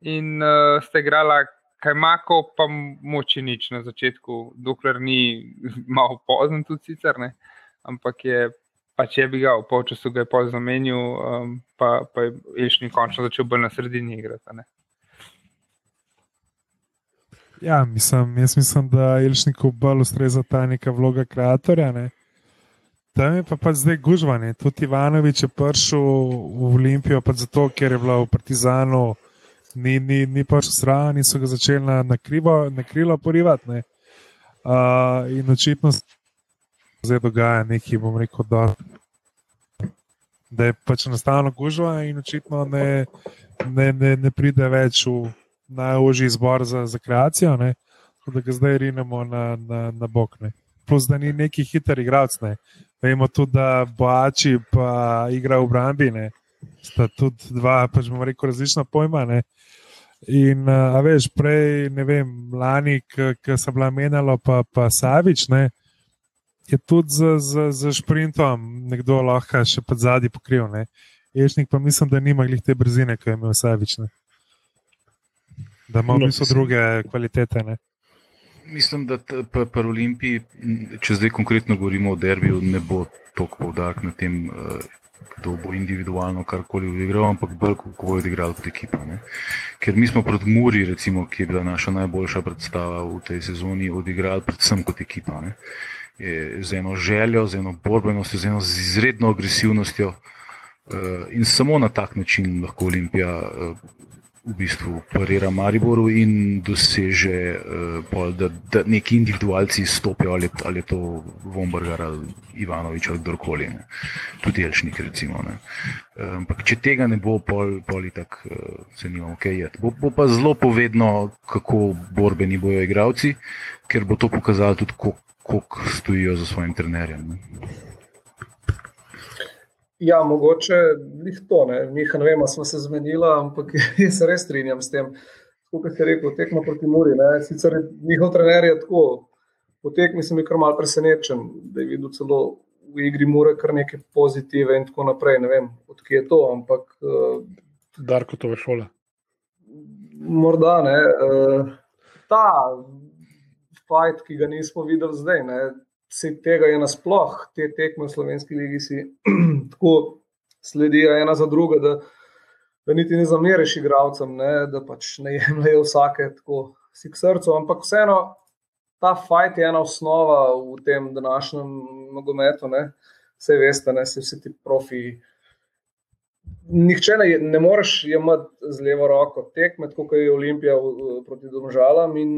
In uh, sta igrala Kajmako, pa moči nič na začetku, dokler ni malo pozno, tudi sicer ne. Ampak je če bi ga v polčasu ga je pol zamenil, um, pa, pa je Ilšni končno začel bolj na sredini igrati. Ne? Ja, mislim, jaz mislim, da Ilšniku bolj ustreza ta neka vloga kreatorja. Ne? Tam je pa, pa zdaj gužvanje. Tudi Ivanovič je prišel v Olimpijo, pa zato, ker je bila v Partizanu, ni, ni, ni pač sran in so ga začeli na, na, krivo, na krilo porivati. Uh, in očitno se zdaj dogaja nekaj, bom rekel, da, da je pač enostavno gužva in očitno ne, ne, ne, ne pride več v najožji izbor za, za kreacijo, ne, da ga zdaj rinemo na, na, na bok. Ne. Plus, da ni neki hiter igralec. Vemo tudi, da Boači pa igra v Brambi, ne. sta tudi dva, pač bomo rekel, različna pojma. Ne. In, a veš, prej, ne vem, lani, ki sem bila menjala, pa, pa Savič, ne, je tudi z, z, z sprintom nekdo lahko še pod zadnji pokril. Ne. Ješnik pa mislim, da nima glih te brzine, ki je imel Savič. Ne. Da ima v bistvu druge kvalitete. Ne. Mislim, da pri Olimpiji, če zdaj konkretno govorimo o derbiju, ne bo toliko poudark na tem, kdo bo individualno karkoli odigral, ampak bolj kako bo odigral kot ekipa. Ne. Ker mi smo proti Muri, recimo, ki je bila naša najboljša predstava v tej sezoni, odigrali predvsem kot ekipa. Ne z eno željo, z eno borbenostjo, z eno izredno agresivnostjo. Uh, in samo na tak način lahko Olimpija uh, v bistvu parira Mariboru in doseže, uh, pol, da, da neki individualci stopijo, ali, ali je to Vombrgar ali Ivanovič ali kdorkoli, ne. tudi Elšnik. Recimo, uh, ampak če tega ne bo, pol, pol tako uh, se nimamo kaj jeti. Bo, bo pa zelo povedno, kako borbeni bojo igravci, ker bo to pokazalo tudi, kako stojijo za svojim trenerjem. Ne? Ja, mogoče jih to ne. Mi, ne vem, smo se zmenili, ampak jaz se res strinjam s tem. Kot je rekel, tekmo proti Muri. Ne. Sicer njihov trener je tako, po tekmi sem bil kar mal presenečen, da je videl celo v igri Mure kar neke pozitive in tako naprej. Ne vem, odkje je to, ampak. Uh, Darko to je šola. Morda ne. Uh, ta fight, ki ga nismo videli zdaj. Ne. Vse tega je nasploh, te tekme v slovenski legi si tako sledijo ena za drugo, da, da niti ne zameriš igravcem, ne, da pač ne jemljajo vsake tako si k srcu. Ampak vseeno, ta fight je ena osnova v tem današnjem nogometu. Vse veste, ne, vsi ti profi. Nihče ne, ne moreš imeti z levo roko tekme, kot je Olimpija proti Domžalam. In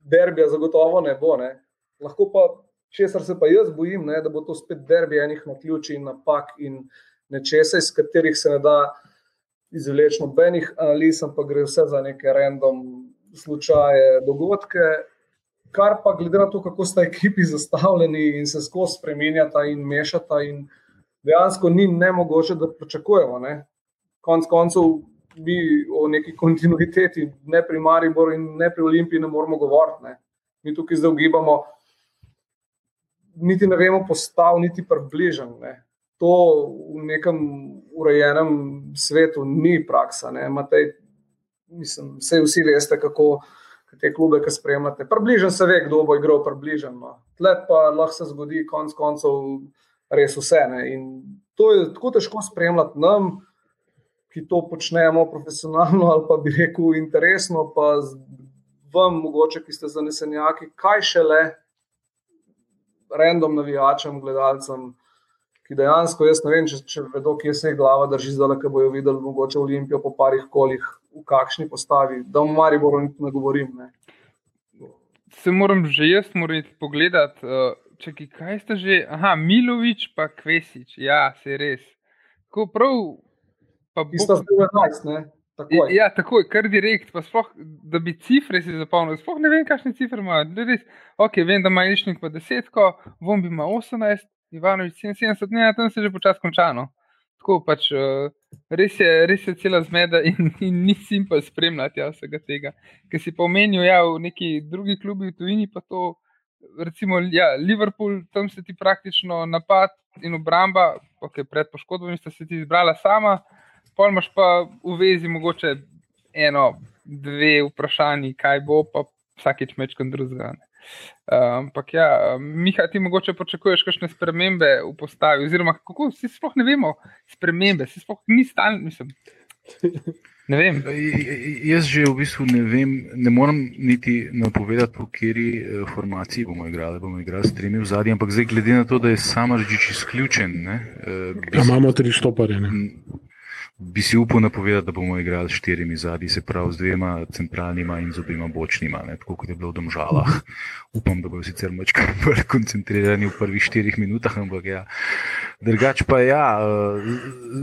derbija zagotovo ne bo. Ne. Lahko pa, česar se pa jaz bojim, ne, da bo to spet derbija enih na ključi in napak in nečesa, iz katerih se ne da izvleči nobenih analiz, ampak gre vse za neke random slučaje, dogodke. Kar pa glede na to, kako sta ekipi zastavljeni in se skozi spremenjata in mešata, in dejansko ni ne mogoče, da pričakujemo. Ne. Konec koncev, mi o neki kontinuiteti, ne pri Mariboru in ne pri Olimpiji, ne moramo govoriti. Ne. Mi tukaj zdaj ugibamo, niti ne vemo, postav, niti približen. Ne. To v nekem urejenem svetu ni praksa. Matej, mislim, vse vsi veste, kako te klube, ki spremljate. Približen se ve, kdo bo igral približen. No. Tle pa lahko se zgodi, konc koncev, res vse. Ne. In to je tako težko spremljati nam ki to počnemo profesionalno ali pa bi rekel interesno, pa vam, mogoče, ki ste zanesenjaki, kaj šele random navijačem, gledalcem. Ki dejansko, jaz ne vem, če, če vedo, kje se je glava drži, zdaj, ki bojo videli, mogoče Olimpijo po parih kolih, v kakšni postavi, da v Mariboru niti ne govorim. Ne. Se moram že jaz, moram pogledati, uh, čekaj, kaj ste že, aha, Milovič pa Kvesič, ja, se res. Ko prav Isto je bilo 11, takoj. Ja, takoj, kar direkt, pa sploh, da bi cifre si zapolnil. Sploh ne vem, kakšne cifre imajo. Res, ok, vem, da ima Išnik pa 10, Vombi ima 18, Ivanovič 77, ne, tam se že počasi končano. Tako pač, uh, res, je, res je cela zmeda in, in ni simpel spremljati ja, vsega tega. Ker si pomenil, ja, v neki drugi klubi v tujini pa to, recimo, ja, Liverpool, tam se ti praktično napad in obramba, ok, pred poškodbami sta se ti izbrala sama pol imaš pa v vezi mogoče eno dve vprašanji, kaj bo, pa vsakeč mečkam drugega. Ampak, ja, Miha, ti mogoče pričakuješ kakšne spremembe v postavi, oziroma kako vsi sploh ne vemo, spremembe, vsi sploh ni stalno, mislim. Ne vem. Jaz že v bistvu ne vem, ne morem niti napovedati, po kateri eh, formaciji bomo igrali. Bomo igrali s tremi v zadnji, ampak zdaj, glede na to, da je samo reči izključen. Ne, eh, ja, imamo tri štopare bi si upal napovedati, da bomo igrali s štirimi zadnji, se pravi z dvema centralnima in z obima bočnima, ne, tako kot je bilo v Domžalah. Upam, da bodo sicer mačka bolj koncentrirani v prvih štirih minutah, ampak ja. Drugač pa ja,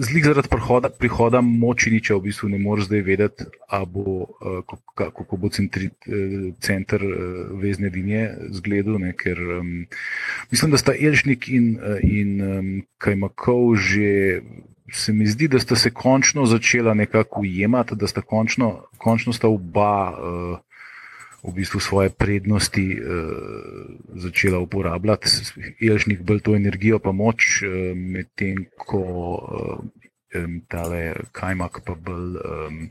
zlik zaradi prihoda, prihoda močiniča v bistvu ne moreš zdaj vedeti, bo, kako bo centri, center vezne linije zgledal, ne, ker um, mislim, da sta Elžnik in, in um, Kajmakov že se mi zdi, da sta se končno začela nekako ujemati, da sta končno, končno sta oba uh, v bistvu svoje prednosti uh, začela uporabljati, Elžnik bolj to energijo, pa moč, uh, medtem ko uh, tale kajmak pa bolj um,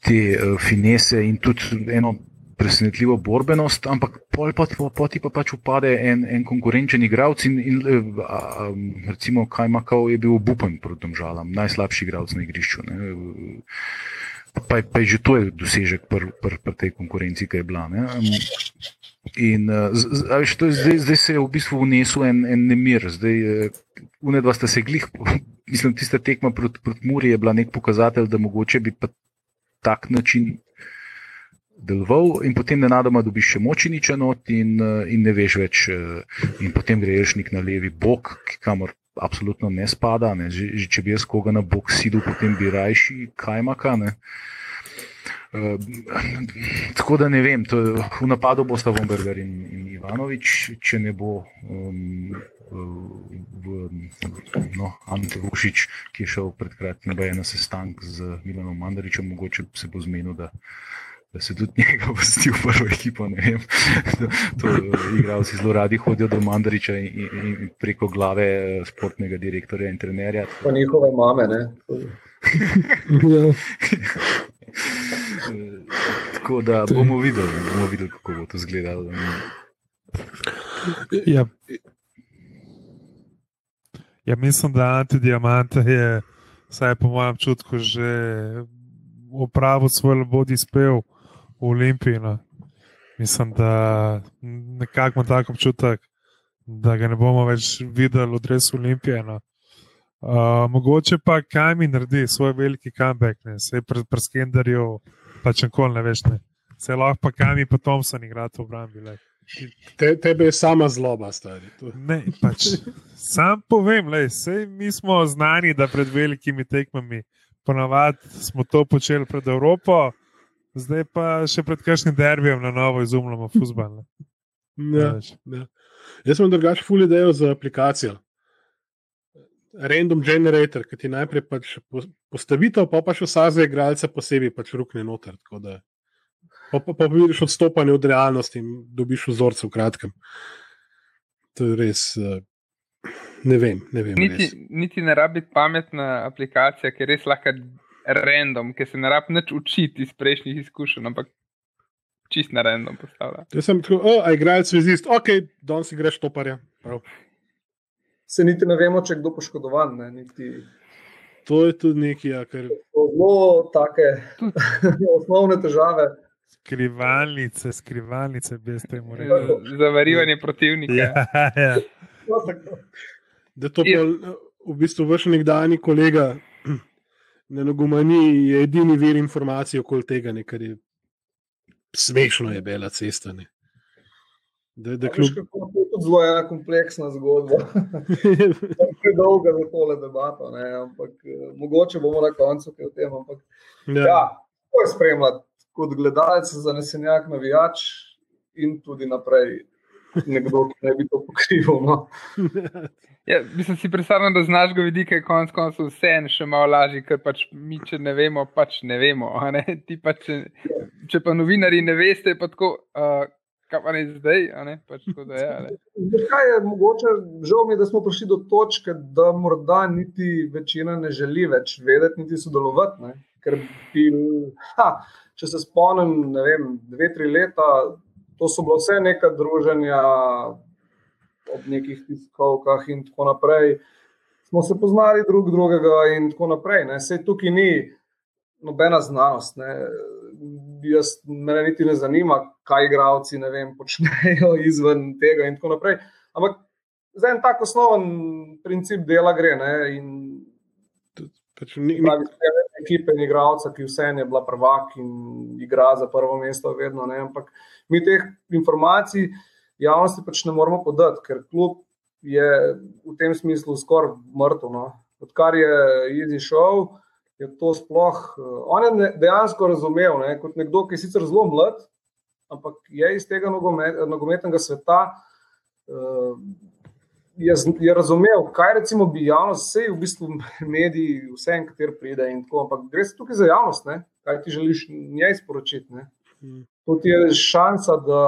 te uh, finese in tudi eno presenetljivo borbenost, ampak pol pa, pa ti pa pač upade en, en konkurenčen igralec in, in a, recimo Kajmakov je bil obupen proti domžalam, najslabši igralec na igrišču. Ne. Pa, pa je že to je dosežek pri pr, pr tej konkurenci, ki je bila. Ne. In z, z, veš, je, zdaj, zdaj se je v bistvu vnesel en, en nemir. Zdaj, unedva sta se glih, mislim, tista tekma proti prot Muri je bila nek pokazatelj, da mogoče bi pa tak način deloval, in potem nenadoma dobiš še močniče not, in, eh, in ne veš več, eh, in potem greš nek na levi bok, kamor absolutno ne spada. Ne. Že, že če bi jaz koga na bok sidil, potem bi rajši kajmaka. Ne. Uh, tako da ne vem, to, v napadu bo sta Vomberger in, in Ivanovič, če ne bo um, v, no, Ante Vušič, ki je šel pred kratkim na sestanek z Milanom Mandaričem, mogoče se bo zmenil, da da se tudi njega vrsti v prvo ekipo. To, to igralci zelo radi hodijo do Mandariča in, in preko glave eh, športnega direktorja in trenerja. Pa njihove mame. ja. Tako da bomo videli, bomo videli, kako bo to izgledalo. Ja. ja, mislim, da antidiamante je, vsaj po mojem čutku, že opravil svoj bodi spev v Olimpiji. No. Mislim, da nekako imam tako občutek, da ga ne bomo več videli v Dresu Olimpije. No. Uh, mogoče pa kaj mi naredi svoj veliki comeback, ne se pri pr Skenderju, pa če koli ne veš. Ne. Se lahko pa kaj mi pa Thompson igra v obrambi. Te, tebe je sama zloba, stari. Ne, pač, sam povem, le, mi smo znani, da pred velikimi tekmami ponavadi smo to počeli pred Evropo. Zdaj pa še pred kakšnim derbijem na novo izumljamo fusbal. Ja, ja. Jaz sem drugačen full idejo za aplikacijo. Random generator, ki ti najprej pač postavitev, pa pa še vsake igralce posebej pač rukne noter. Da, pa, pa, pa vidiš odstopanje od realnosti in dobiš vzorce v kratkem. To je res. Uh, ne vem. Ne vem niti, niti ne rabi pametna aplikacija, ki res lahko random, ki se ne rabi nič učiti iz prejšnjih izkušenj, ampak čist na random postavlja. Jaz sem tako, oh, a igralec vezist, ok, danes si greš toparja. Prav. Se niti ne vemo, če je kdo poškodovan. Ne, niti... To je tudi nekaj, ja, kar. Zelo take osnovne težave. Skrivalnice, skrivalnice, brez temu reči. Zavarivanje protivnika. Ja, ja. Da to je v bistvu vaš nekdani kolega, Na Nogomani je edini vir informacij okoli tega, ne, kar je smešno, je bela cesta. Ne. Da, da kljub... Je to zelo ena kompleksna zgodba. Predolga za tole debato, ne, ampak eh, mogoče bomo na koncu kaj o tem. Ampak, ja. Ja, to je spremljati kot gledalec, zanesenjak, navijač in tudi naprej nekdo, ki ne bi to pokrival. No. Ja, mislim, si predstavljam, da znaš ga vidika, je konec koncev vse en še malo lažje, ker pač mi, če ne vemo, pač ne vemo. Ne? Pa, če, če pa novinari ne veste, pa tako. Uh, Kaj pa ne zdaj, ne? Pač tako, da je. Kaj je mogoče, žal mi je, da smo prišli do točke, da morda niti večina ne želi več vedeti, niti sodelovati. Ker bi, ha, če se spomnim, ne vem, dve, tri leta, to so bilo vse neka druženja ob nekih tiskovkah in tako naprej. Smo se poznali drug drugega in tako naprej. Ne. Sej tukaj ni nobena znanost. Ne. Jaz me niti ne zanima, kaj igravci počnejo izven tega in tako naprej. Ampak za en tak osnoven princip dela gre. Ne, in, pač ni, ni... ekipe in igralca, ki vse je bila prvak in igra za prvo mesto, vedno. Ne, ampak mi teh informacij javnosti pač ne moremo podati, ker klub je v tem smislu skoraj mrtev. No. Odkar je Easy Show, je to sploh. On je dejansko razumel, ne, kot nekdo, ki je sicer zelo mlad, ampak je iz tega nogomet, nogometnega sveta. Uh, je, je razumel, kaj recimo bi javnost, vse v bistvu mediji, vse en, kater pride in tako. Ampak gre se tukaj za javnost, ne? kaj ti želiš njej sporočiti. Ne? Hmm. To ti je šansa, da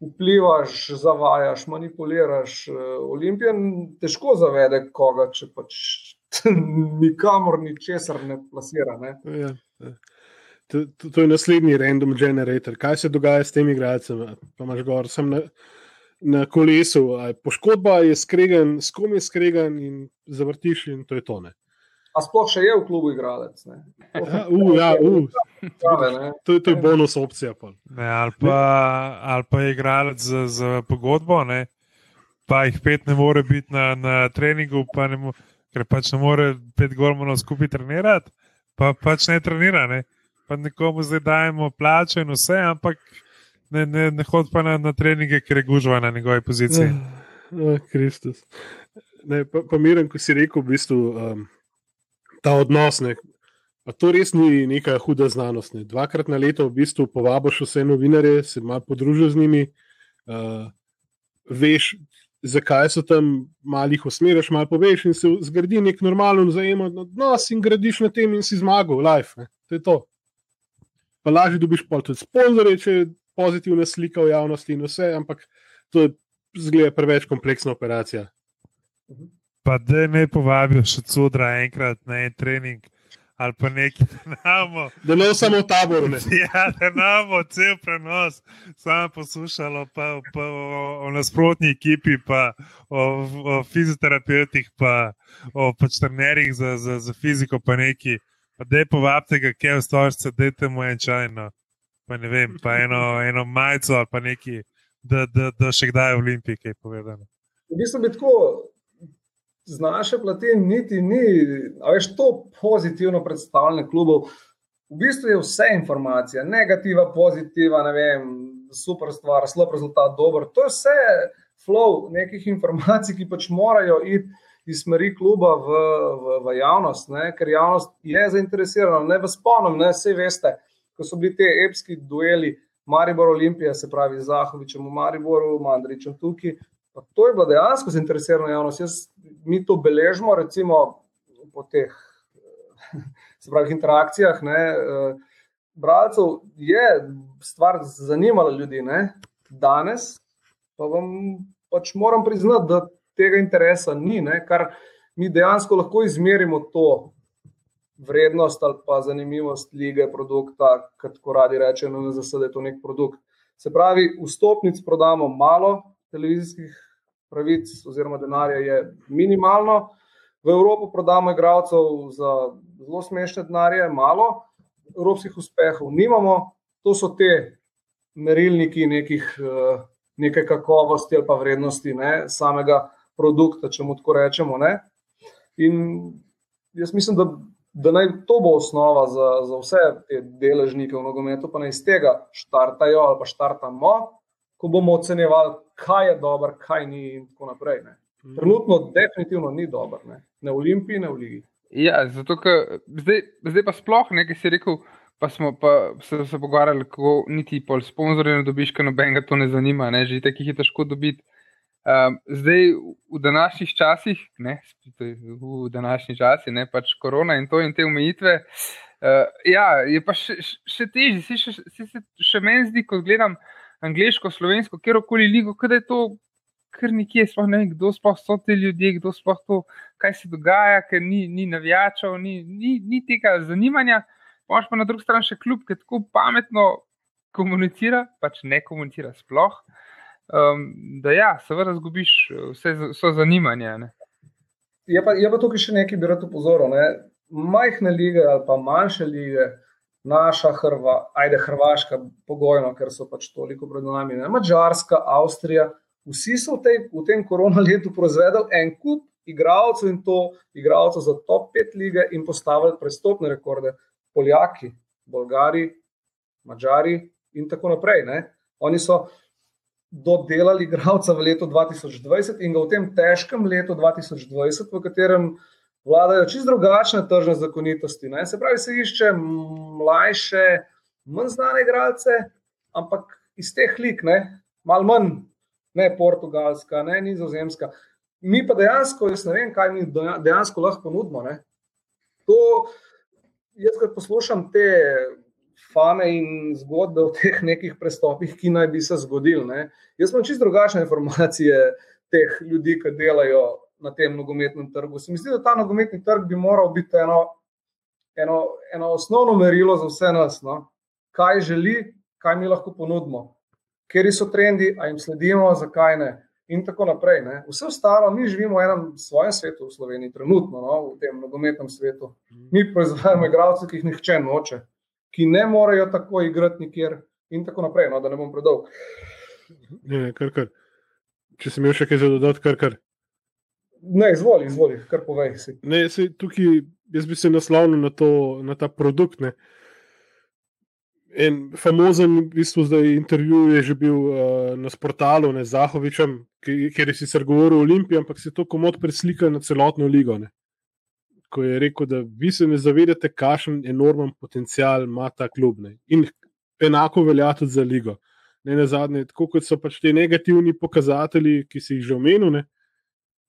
vplivaš, zavajaš, manipuliraš. Eh, Olimpija težko zavede koga, če pač nikamor ničesar ne plasira. Ne? Ja, ja. To, to, to je naslednji random generator. Kaj se dogaja s temi igralci? Pa imaš gor, sem na, na kolesu, poškodba je skregan, s kom je skregan in zavrtiš, in to je to. Ne. A sploh še je v klubu igralec? Ja, uh, ja, uh. To, to je bonus opcija. Ne, ali, pa, ali pa je igralec z, z pogodbo, ne, pa jih pet ne more biti na, na treningu, pa mo, ker pač ne more pet golmanov skupaj trenirati, pa pač ne trenira. Ne. Pa nekomu zdaj dajemo plačo in vse, ampak ne, ne, ne hodi pa na, na treninge, ker je gužva na njegovi poziciji. Oh, Kristus. Ne, pa, pa miren, ko si rekel, v bistvu, um, ta odnos. Ne, to res ni neka huda znanost. Ne. Dvakrat na leto v bistvu povabiš vse novinarje, se malo podružiš z njimi, uh, veš, zakaj so tam, malo jih usmeriš, malo poveš in se zgradi nek normalen vzajemni odnos in gradiš na tem in si zmagal, life. Ne. To je to. Pa lažje dobiš pol tudi sponzorje, če pozitivna slika v javnosti in vse, ampak to je zgleda preveč kompleksna operacija. Pa da ne povabijo še cudra enkrat na en trening. Ali pa nekaj, da imamo. Da ne samo tabor. Ne. Ja, da imamo cel prenos, samo poslušalo pa, pa o, o nasprotni ekipi, pa o, o fizioterapeutih, pa o pač trenerjih za, za, za fiziko, pa neki. Pa da je povabite ga, kje v stolici, da je temu en čajno pa ne vem, pa eno, eno majico ali pa neki, da, da, da še kdaj v Olimpiji kaj povedano. V bistvu bi tako z naše plati niti ni, a veš to pozitivno predstavljanje klubov. V bistvu je vse informacija, negativa, pozitiva, ne vem, super stvar, slab rezultat, dober. To je vse flow nekih informacij, ki pač morajo iti iz smeri kluba v, v, v javnost, ne? ker javnost je zainteresirana. Ne vas spomnim, ne vse veste ko so bili ti epski dueli, Maribor Olimpija, se pravi Zahovičem v Mariboru, Mandričem tukaj. Pa to je bilo dejansko zainteresirano javnost. Jaz, mi to beležimo, recimo po teh pravi, interakcijah. Ne, Bralcev je stvar zanimala ljudi, ne? danes pa vam pač moram priznati, da tega interesa ni, ne? kar mi dejansko lahko izmerimo to, vrednost ali pa zanimivost lige produkta, kot radi rečemo, na ZSD je to nek produkt. Se pravi, vstopnic prodamo malo, televizijskih pravic oziroma denarja je minimalno, v Evropo prodamo igralcev za zelo smešne denarje, malo, evropskih uspehov nimamo, to so te merilniki nekih, eh, neke kakovosti ali pa vrednosti ne, samega produkta, če mu tako rečemo. Ne. In jaz mislim, da da naj to bo osnova za, za vse te deležnike v nogometu, pa naj iz tega štartajo ali pa štartamo, ko bomo ocenjevali, kaj je dobro, kaj ni in tako naprej. Ne. Mhm. Trenutno, definitivno ni dobro, ne. ne v Olimpiji, ne v Ligi. Ja, zato, zdaj, zdaj pa sploh nekaj si rekel. Pa smo pa se, se pogovarjali, kako niti pol sponzorje ne dobiš, ker nobenega to ne zanima, ne? že tako jih je težko dobiti. Um, zdaj, v današnjih časih, ne, v današnjih časih, ne pač korona in to in te omejitve, uh, ja, je pa še, še težje. Se še, še, še, še meni zdi, ko gledam angliško, slovensko, kjerkoli ligo, da je to kar nekje, sploh ne vem, kdo sploh so ti ljudje, kdo sploh to, kaj se dogaja, ker ni, ni navijačev, ni, ni, ni tega zanimanja. Pomaž pa na drugi strani še kljub, ki tako pametno komunicira, pač ne komunicira sploh. Um, da, ja, seveda, zgubiš vse, vse zanimanje. Ne? Je pa, je pa tukaj še nekaj, bi rad upozoril. Ne? Majhne lige ali pa manjše lige, naša Hrva, ajde Hrvaška, pogojno, ker so pač toliko pred nami, ne? Mačarska, Avstrija, vsi so v, tej, v tem korona letu proizvedli en kup igralcev in to igralcev za top 5 lige in postavili prestopne rekorde. Poljaki, Bolgari, Mačari in tako naprej. Ne? Oni so dodelali igralca v letu 2020 in ga v tem težkem letu 2020, v katerem vladajo čisto drugačne tržne zakonitosti. Ne? Se pravi, se išče mlajše, manj znane igralce, ampak iz teh lik, malo manj, ne portugalska, ne nizozemska. Mi pa dejansko, jaz ne vem, kaj mi dejansko lahko ponudimo. Ne? To, jaz, ko poslušam te fame in zgodbe o teh nekih prestopih, ki naj bi se zgodili. Jaz imam čisto drugačne informacije teh ljudi, ki delajo na tem nogometnem trgu. Se mi zdi, da ta nogometni trg bi moral biti eno, eno, eno osnovno merilo za vse nas. No? Kaj želi, kaj mi lahko ponudimo, kje so trendi, a jim sledimo, zakaj ne. In tako naprej. Ne. Vse ostalo, mi živimo v enem svojem svetu, v Sloveniji, trenutno, no, v tem nogometnem svetu. Mi proizvajamo igralce, ki jih nihče noče ki ne morejo tako igrati nikjer, in tako naprej, no, da ne bom predolg. Ne, kar, kar. Če sem imel še kaj za dodati, kar kar. Ne, izvoli, izvoli, kar povej. Si. Ne, se, tukaj, jaz bi se naslovil na, to, na ta produkt. Ne. En famozen, v bistvu, zdaj intervju je že bil uh, na portalu z Zahovičem, kjer je sicer govoril o Olimpiji, ampak se to komod preslika na celotno ligo. Ne ko je rekel, da vi se ne zavedate, kakšen enormen potencial ima ta klub. Ne? In enako velja tudi za ligo. Ne na zadnje, tako kot so pač ti negativni pokazatelji, ki si jih že omenil,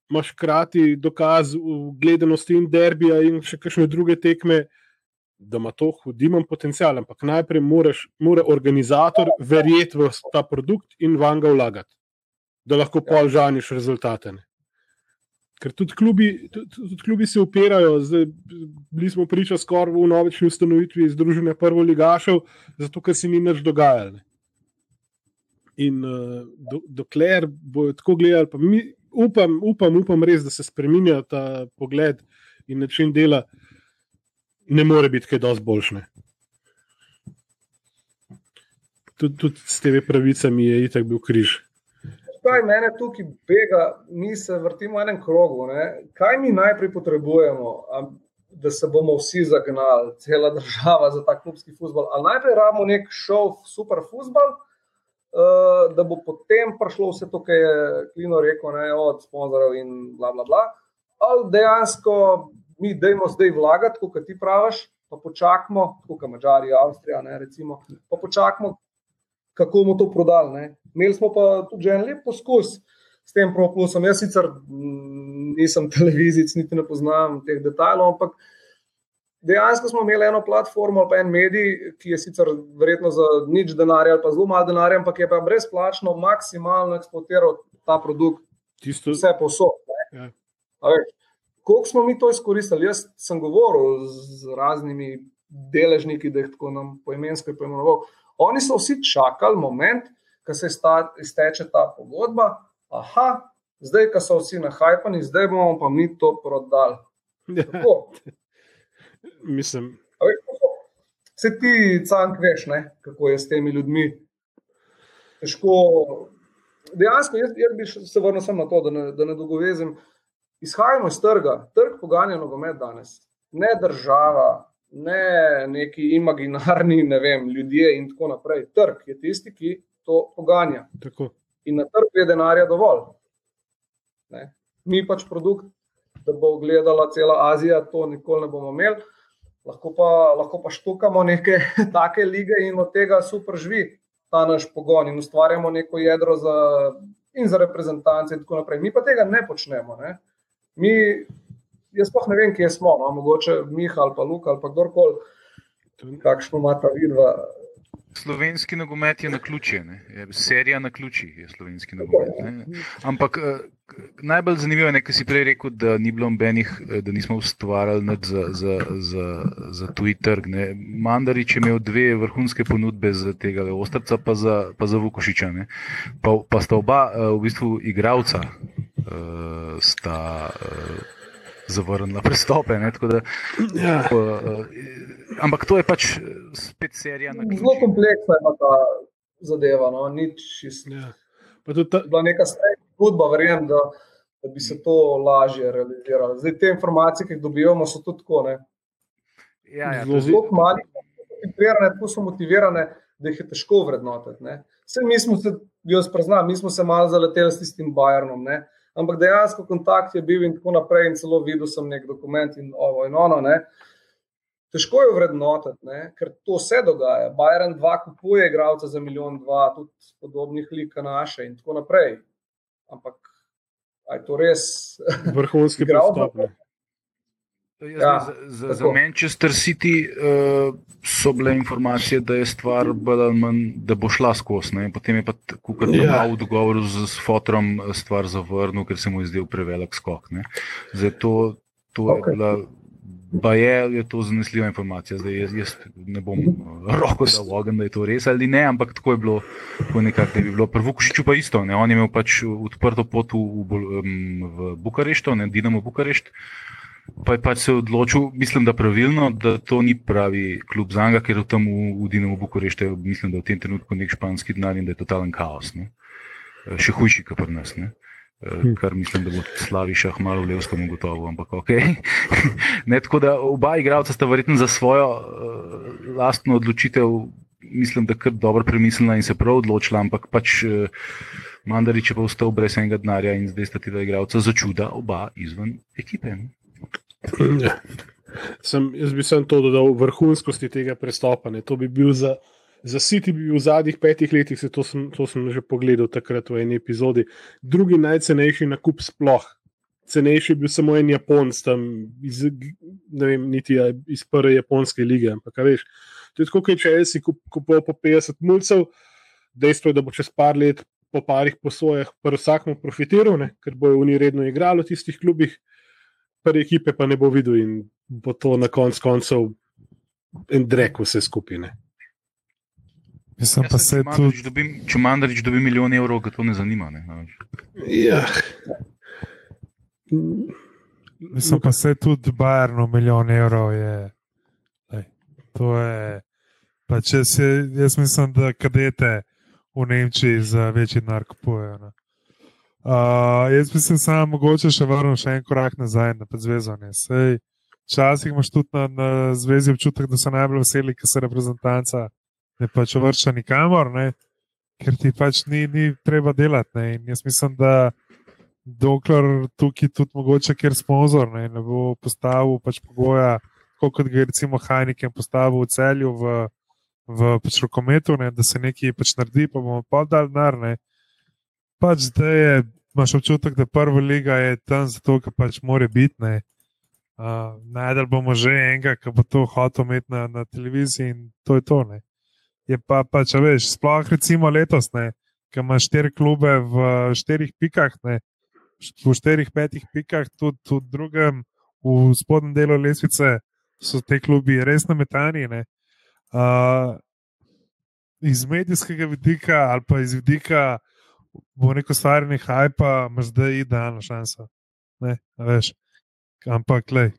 imaš hkrati dokaz gledanosti in derbija in še kakšne druge tekme. Da ima to hudimen potencial, ampak najprej moraš, mora organizator verjeti v ta produkt in van ga vlagati, da lahko ja. pol žaniš rezultate. Ne. Ker tudi klubi, tudi, tudi klubi se upirajo, zdaj bili smo priča skoraj v novični ustanovitvi Združenja prvo ligašev, zato ker se ni nič dogajalo. In uh, do, dokler bojo tako gledali, pa mi upam, upam, upam res, da se spremenja ta pogled in način dela, ne more biti kaj dosti boljše. Tudi, tudi s temi pravicami je itak bil križ kaj mene tukaj bega, mi se vrtimo v enem krogu. Ne? Kaj mi najprej potrebujemo, da se bomo vsi zagnali, cela država za ta klubski futbol? Ali najprej rabimo nek šov, super futbol, uh, da bo potem prišlo vse to, kar je Klino rekel, ne? od sponzorjev in bla bla bla. Ali dejansko mi dajmo zdaj vlagati, kot ti praviš, pa počakamo, kot Mačari, Avstrija, ne, recimo, pa počakamo, kako bomo to prodali. Imeli smo pa tudi en lep poskus s tem proplusom. Jaz sicer mm, nisem televizijc, niti ne poznam teh detajlov, ampak dejansko smo imeli eno platformo ali pa en medij, ki je sicer verjetno za nič denarja ali pa zelo malo denarja, ampak je pa brezplačno maksimalno eksploatiral ta produkt. Tisto... Vse posod. Ja. Kako smo mi to izkoristili? Jaz sem govoril z raznimi deležniki, da jih tako nam poimensko imenoval. Oni so vsi čakali moment, ko se izteče ta pogodba. Aha, zdaj, ko so vsi nahajpani, zdaj bomo pa mi to prodali. Ja. Mislim. Se ti, cank, veš, ne, kako je s temi ljudmi. Težko. Dejansko, jaz, jaz bi se vrnil samo na to, da ne, da ne dolgovezim. Izhajamo iz trga, trg poganja nogomet danes, ne država, ne neki imaginarni ne vem, ljudje in tako naprej. Trg je tisti, ki to poganja. Tako. In na trgu je denarja dovolj. Ne? Mi pač produkt, da bo gledala cela Azija, to nikoli ne bomo imeli. Lahko pa, lahko pa štukamo neke take lige in od tega super živi ta naš pogon in ustvarjamo neko jedro za, in za reprezentance in tako naprej. Mi pa tega ne počnemo. Ne? Mi, jaz pa ne vem, kje smo, no? mogoče Miha ali pa Luka ali pa kdorkoli, kakšno ima ta vidva Slovenski nogomet je na ključe, ne? je serija na ključi je slovenski nogomet. Ne? Ampak eh, najbolj zanimivo je, kar si prej rekel, da ni bilo nobenih, eh, da nismo ustvarjali za, za, za, za tuji trg. Ne? Mandarič je imel dve vrhunske ponudbe za tega Ostrca, pa za, pa za Vukošiča. Pa, pa sta oba eh, v bistvu igravca. Sta zavrnila prestope. Ne, da, ja. uh, ampak to je pač spet serija. Zelo kompleksna je ta zadeva. No? Nič čist. Ja. Ta... Bila neka stara zgodba, verjamem, da, da bi se to lažje realiziralo. Zdaj te informacije, ki jih dobivamo, so tudi tako. Ne? Ja, ja, zelo zelo mali, tako so motivirane, da jih je težko vrednotiti. Vse mi smo se, jaz priznam, mi smo se malo zaleteli s tistim Bajernom. Ne? Ampak dejansko kontakt je bil in tako naprej, in celo videl sem nek dokument in ovo in ono. Ne? Težko je vrednotiti, ker to se dogaja. Bajeren 2 kupuje igralce za milijon, dva, tudi podobnih lika naše in tako naprej. Ampak je to res vrhunski pristop? Ja, za, za, za Manchester City uh, so bile informacije, da je stvar manj, da bo šla skozi. Ne? Potem je pa kukar ja. v dogovoru z, z Fotrom eh, stvar zavrnil, ker se mu je zdel prevelik skok. Zato to okay. je bila Pa je, je to zanesljiva informacija. Zdaj, jaz, jaz ne bom uh, roko dal v ogen, da je to res ali ne, ampak tako je bilo, tako nekako je bilo. Prvo Kušiču pa isto. Ne? On je imel pač odprto pot v, v, v Bukareštu, ne Dinamo Bukarešt. Pa je pač se odločil, mislim, da pravilno, da to ni pravi klub za njega, ker je tam v, v Dinamo Bukareštu, mislim, da je v tem trenutku nek španski denar in da je totalen kaos. Ne? Še hujši, kot pri nas. Ne? Hm. kar mislim, da bo Slaviša malo v Levskem gotovo, ampak ok. ne, tako da oba igralca sta verjetno za svojo uh, lastno odločitev, mislim, da kar dobro premislila in se prav odločila, ampak pač uh, Mandarič je pa ostal brez enega denarja in zdaj sta ti dva igralca za čuda, oba izven ekipe. Ja. Sem, jaz bi sem to dodal vrhunskosti tega prestopa. Ne. To bi bil za Za City bi v zadnjih petih letih, to sem, to sem že pogledal takrat v eni epizodi, drugi najcenejši nakup sploh. Cenejši je bil samo en Japonc, tam iz, ne vem, niti iz prve japonske lige. Ampak, veš, to je tako, kot če si kupil po 50 mulcev, dejstvo je, da bo čez par let po parih posojah prvi vsakmu profitiral, ne, ker bojo oni redno igrali v tistih klubih, prve ekipe pa ne bo videl in bo to na koncu koncev en drek vse skupine. Mislim, ja, pa se tudi... dobim, če Mandarič dobi milijon evrov, ga to ne zanima. Ne? Ja. Mislim, pa se tudi Bajerno milijon evrov je. Lej, to je. Pa če se, jaz mislim, da kadete v Nemčiji za večji denar kupujejo. Uh, jaz da se mogoče še vrnem še en korak nazaj na zvezanje. Včasih imaš tudi na, na zvezi občutek, da so najbolj veseli, ker se reprezentanca ne pač vrča nikamor, ne? ker ti pač ni, ni treba delati. Ne? In jaz mislim, da dokler tukaj tudi mogoče, ker sponzor ne, ne bo postavil pač pogoja, kot ga je recimo Hajnikem postavil v celju v, v pač rokometu, ne? da se nekaj pač naredi, pa bomo pa dal denar. Pač zdaj je, imaš občutek, da prva liga je tam zato, ker pač more biti. Uh, Najdel bomo že enega, ki bo to hotel imeti na, na televiziji, in to je to. Ne je pa, pa če veš, sploh recimo letos, ki ima štiri klube v štirih pikah, ne, v štirih, petih pikah, tudi v drugem, v spodnjem delu lesvice, so te klubi res nametani. Uh, iz medijskega vidika ali pa iz vidika, bo neko stvarjenje hajpa, imaš zdaj idealno šanso. Ne, veš. Ampak, le,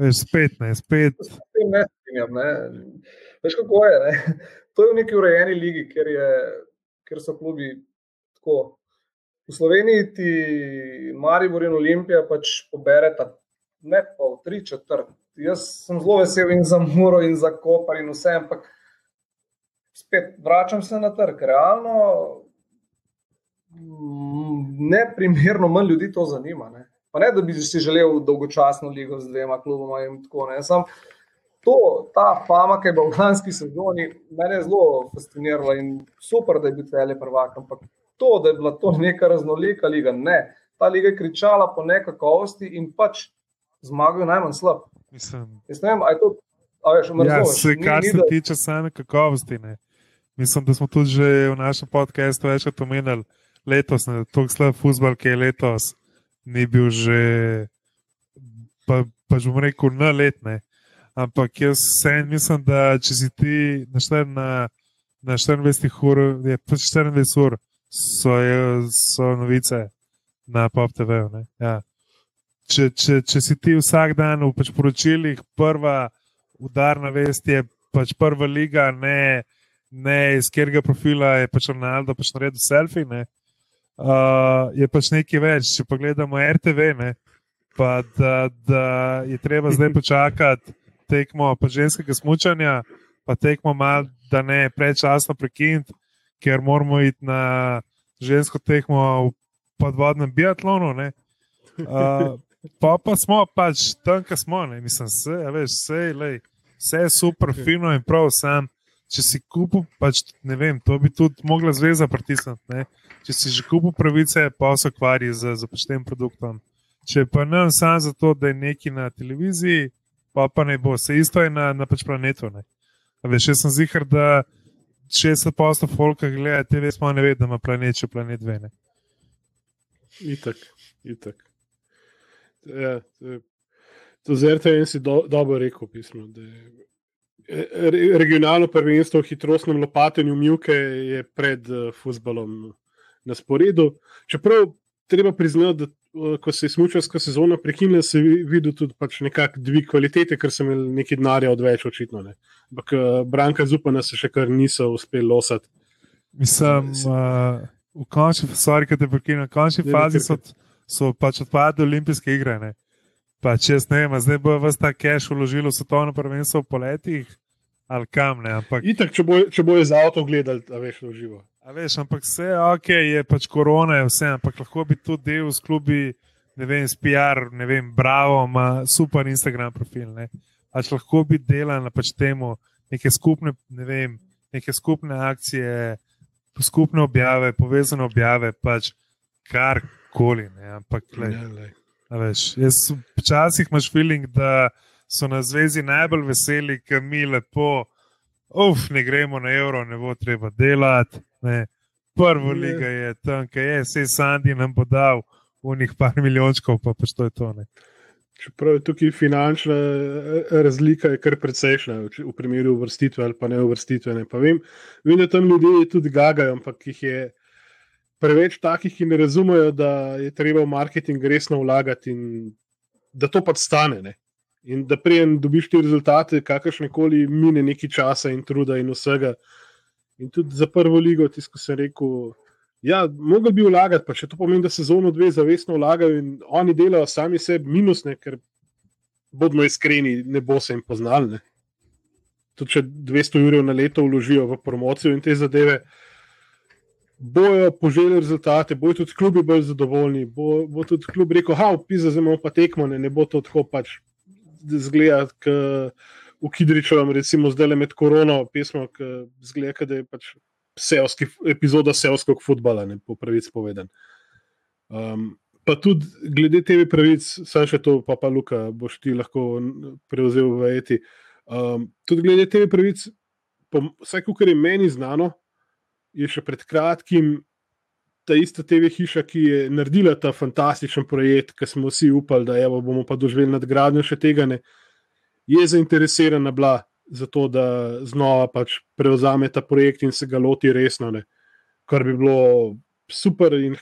veš, spet ne, spet. Ne, ne. Veš, kako je. Ne? to je v neki urejeni ligi, ker, je, ker so klubi tako. V Sloveniji ti Maribor in Olimpija pač pobereta ne pol, tri četrt. Jaz sem zelo vesel in za Muro in za Kopar in vse, ampak spet vračam se na trg. Realno ne primerno manj ljudi to zanima. Ne? Pa ne, da bi si želel dolgočasno ligo z dvema kluboma in tako naprej to, ta fama, ki je bila v lanski sezoni, me je zelo fascinirala in super, da je bil cel prvak. Ampak to, da je bila to neka raznolika liga, ne. Ta liga je kričala po nekakovosti in pač zmagajo najmanj slab. Mislim, ne vem, to, veš, ja, se, kar ni, se da... tiče same kakovosti. Ne. Mislim, da smo tudi že v našem podkastu večkrat omenjali letos, ne, tako slab futbol, ki je letos, ni bil že, pa, pa že bom rekel, na letne. Ampak jaz vsem mislim, da če si ti naštel na, na 24 ur, je pač 24 ur, so, so novice na Pop TV. Ja. Če, če, če si ti vsak dan v pač poročilih, prva udarna vest je pač prva liga, ne, ne iz katerega profila je pač Ronaldo pač naredil selfie. Ne. Uh, je pač nekaj več. Če pogledamo RTV, ne, pa da, da je treba zdaj počakati tekmo pa ženskega smutanja, pa tekmo malo, da ne prečasno prekiniti, ker moramo iti na žensko tekmo v podvodnem biatlonu. Uh, pa, pa smo pač tam, kjer smo, ne. mislim, vse, veš, vse, lej, vse je super, fino in prav sam. Če si kupil, pač ne vem, to bi tudi mogla zveza pritisniti. Če si že kupil pravice, pa se ukvarja z, z tem produktom. Če pa ne samo zato, da je neki na televiziji, pa, pa ne bo, se isto je na, na pač planetu. Veš, jaz sem zihar, da 60% folka gleda TV, smo ne vedeli, da ima planet, če planet ve. Ne? Itak, itak. Ja, to zrte in si do, dobro rekel, pismo. Regionalno prvenstvo v hitrostnem lopatenju Mjuke je pred uh, futbalom na sporedu. Čeprav treba priznati, da Eh, ko se je smočarska sezona prekinila, se je videl tudi pač nekakšen dvig kvalitete, ker sem imel nekaj denarja odveč, očitno. Ne. Ampak eh, Branka Zupana se še kar niso uspeli losati. Mislim, uh, v končni fazi, ki te prekine, v končni fazi so, so pač odpadli olimpijske igre. Ne. Pa če jaz ne vem, zdaj bo vas ta cash uložilo v svetovno prvenstvo v poletjih ali kam ne. Ampak... Itak, če bojo bo za avto gledali, da veš, v živo. A veš, ampak vse ok, je pač korona, je vse, ampak lahko bi tudi del s klubi, ne vem, s PR, ne vem, bravo, ima super Instagram profil. Ne. Pač lahko bi delal na pač temu neke skupne, ne vem, neke skupne akcije, skupne objave, povezane objave, pač karkoli. Ampak, le, ja, le. Veš, jaz včasih imaš feeling, da so na zvezi najbolj veseli, ker mi lepo uf, ne gremo na evro, ne bo treba delati. Ne. Prvo liga je tam, kaj je, vse Sandi nam bo dal v njih par milijončkov, pa pač to je to. Ne. Čeprav je tukaj finančna eh, razlika, kar precejšna v primeru uvrstitve ali pa ne uvrstitve. Ne. Pa vem, vem, da tam ljudje tudi gagajo, ampak jih je preveč takih, ki ne razumejo, da je treba v marketing resno vlagati in da to pač stane. Ne. In da prijem dobiš te rezultate, kakršne koli mine nekaj časa in truda in vsega. In tudi za prvo ligo, tisto sem rekel, ja, mogli bi vlagati, pa če to pomeni, da sezono dve zavestno vlagajo in oni delajo sami sebi minusne, ker bodimo iskreni, ne bo se jim poznali. Tudi če 200 ur na leto vložijo v promocijo in te zadeve, bojo poželjeli rezultate, bojo tudi klubi bolj zadovoljni, bo, bo tudi klub rekel, ha, pisa, zdaj imamo pa tekmo, ne, ne bo to tako pač zgleda, kot v Kidričovem, recimo zdaj le med korono, pismo, ki zgleda, da je pač selski, epizoda selskega futbola, ne po pravici povedan. Um, pa tudi glede tebe pravic, saj še to, pa pa Luka, boš ti lahko prevzel v eti. Um, tudi glede tebe pravic, vsaj kar je meni znano, je še pred kratkim ta ista TV hiša, ki je naredila ta fantastičen projekt, ki smo vsi upali, da evo, bomo pa doživeli nadgradnjo še tega, ne, je zainteresirana bila za to, da znova pač prevzame ta projekt in se ga loti resno, ne, kar bi bilo super. In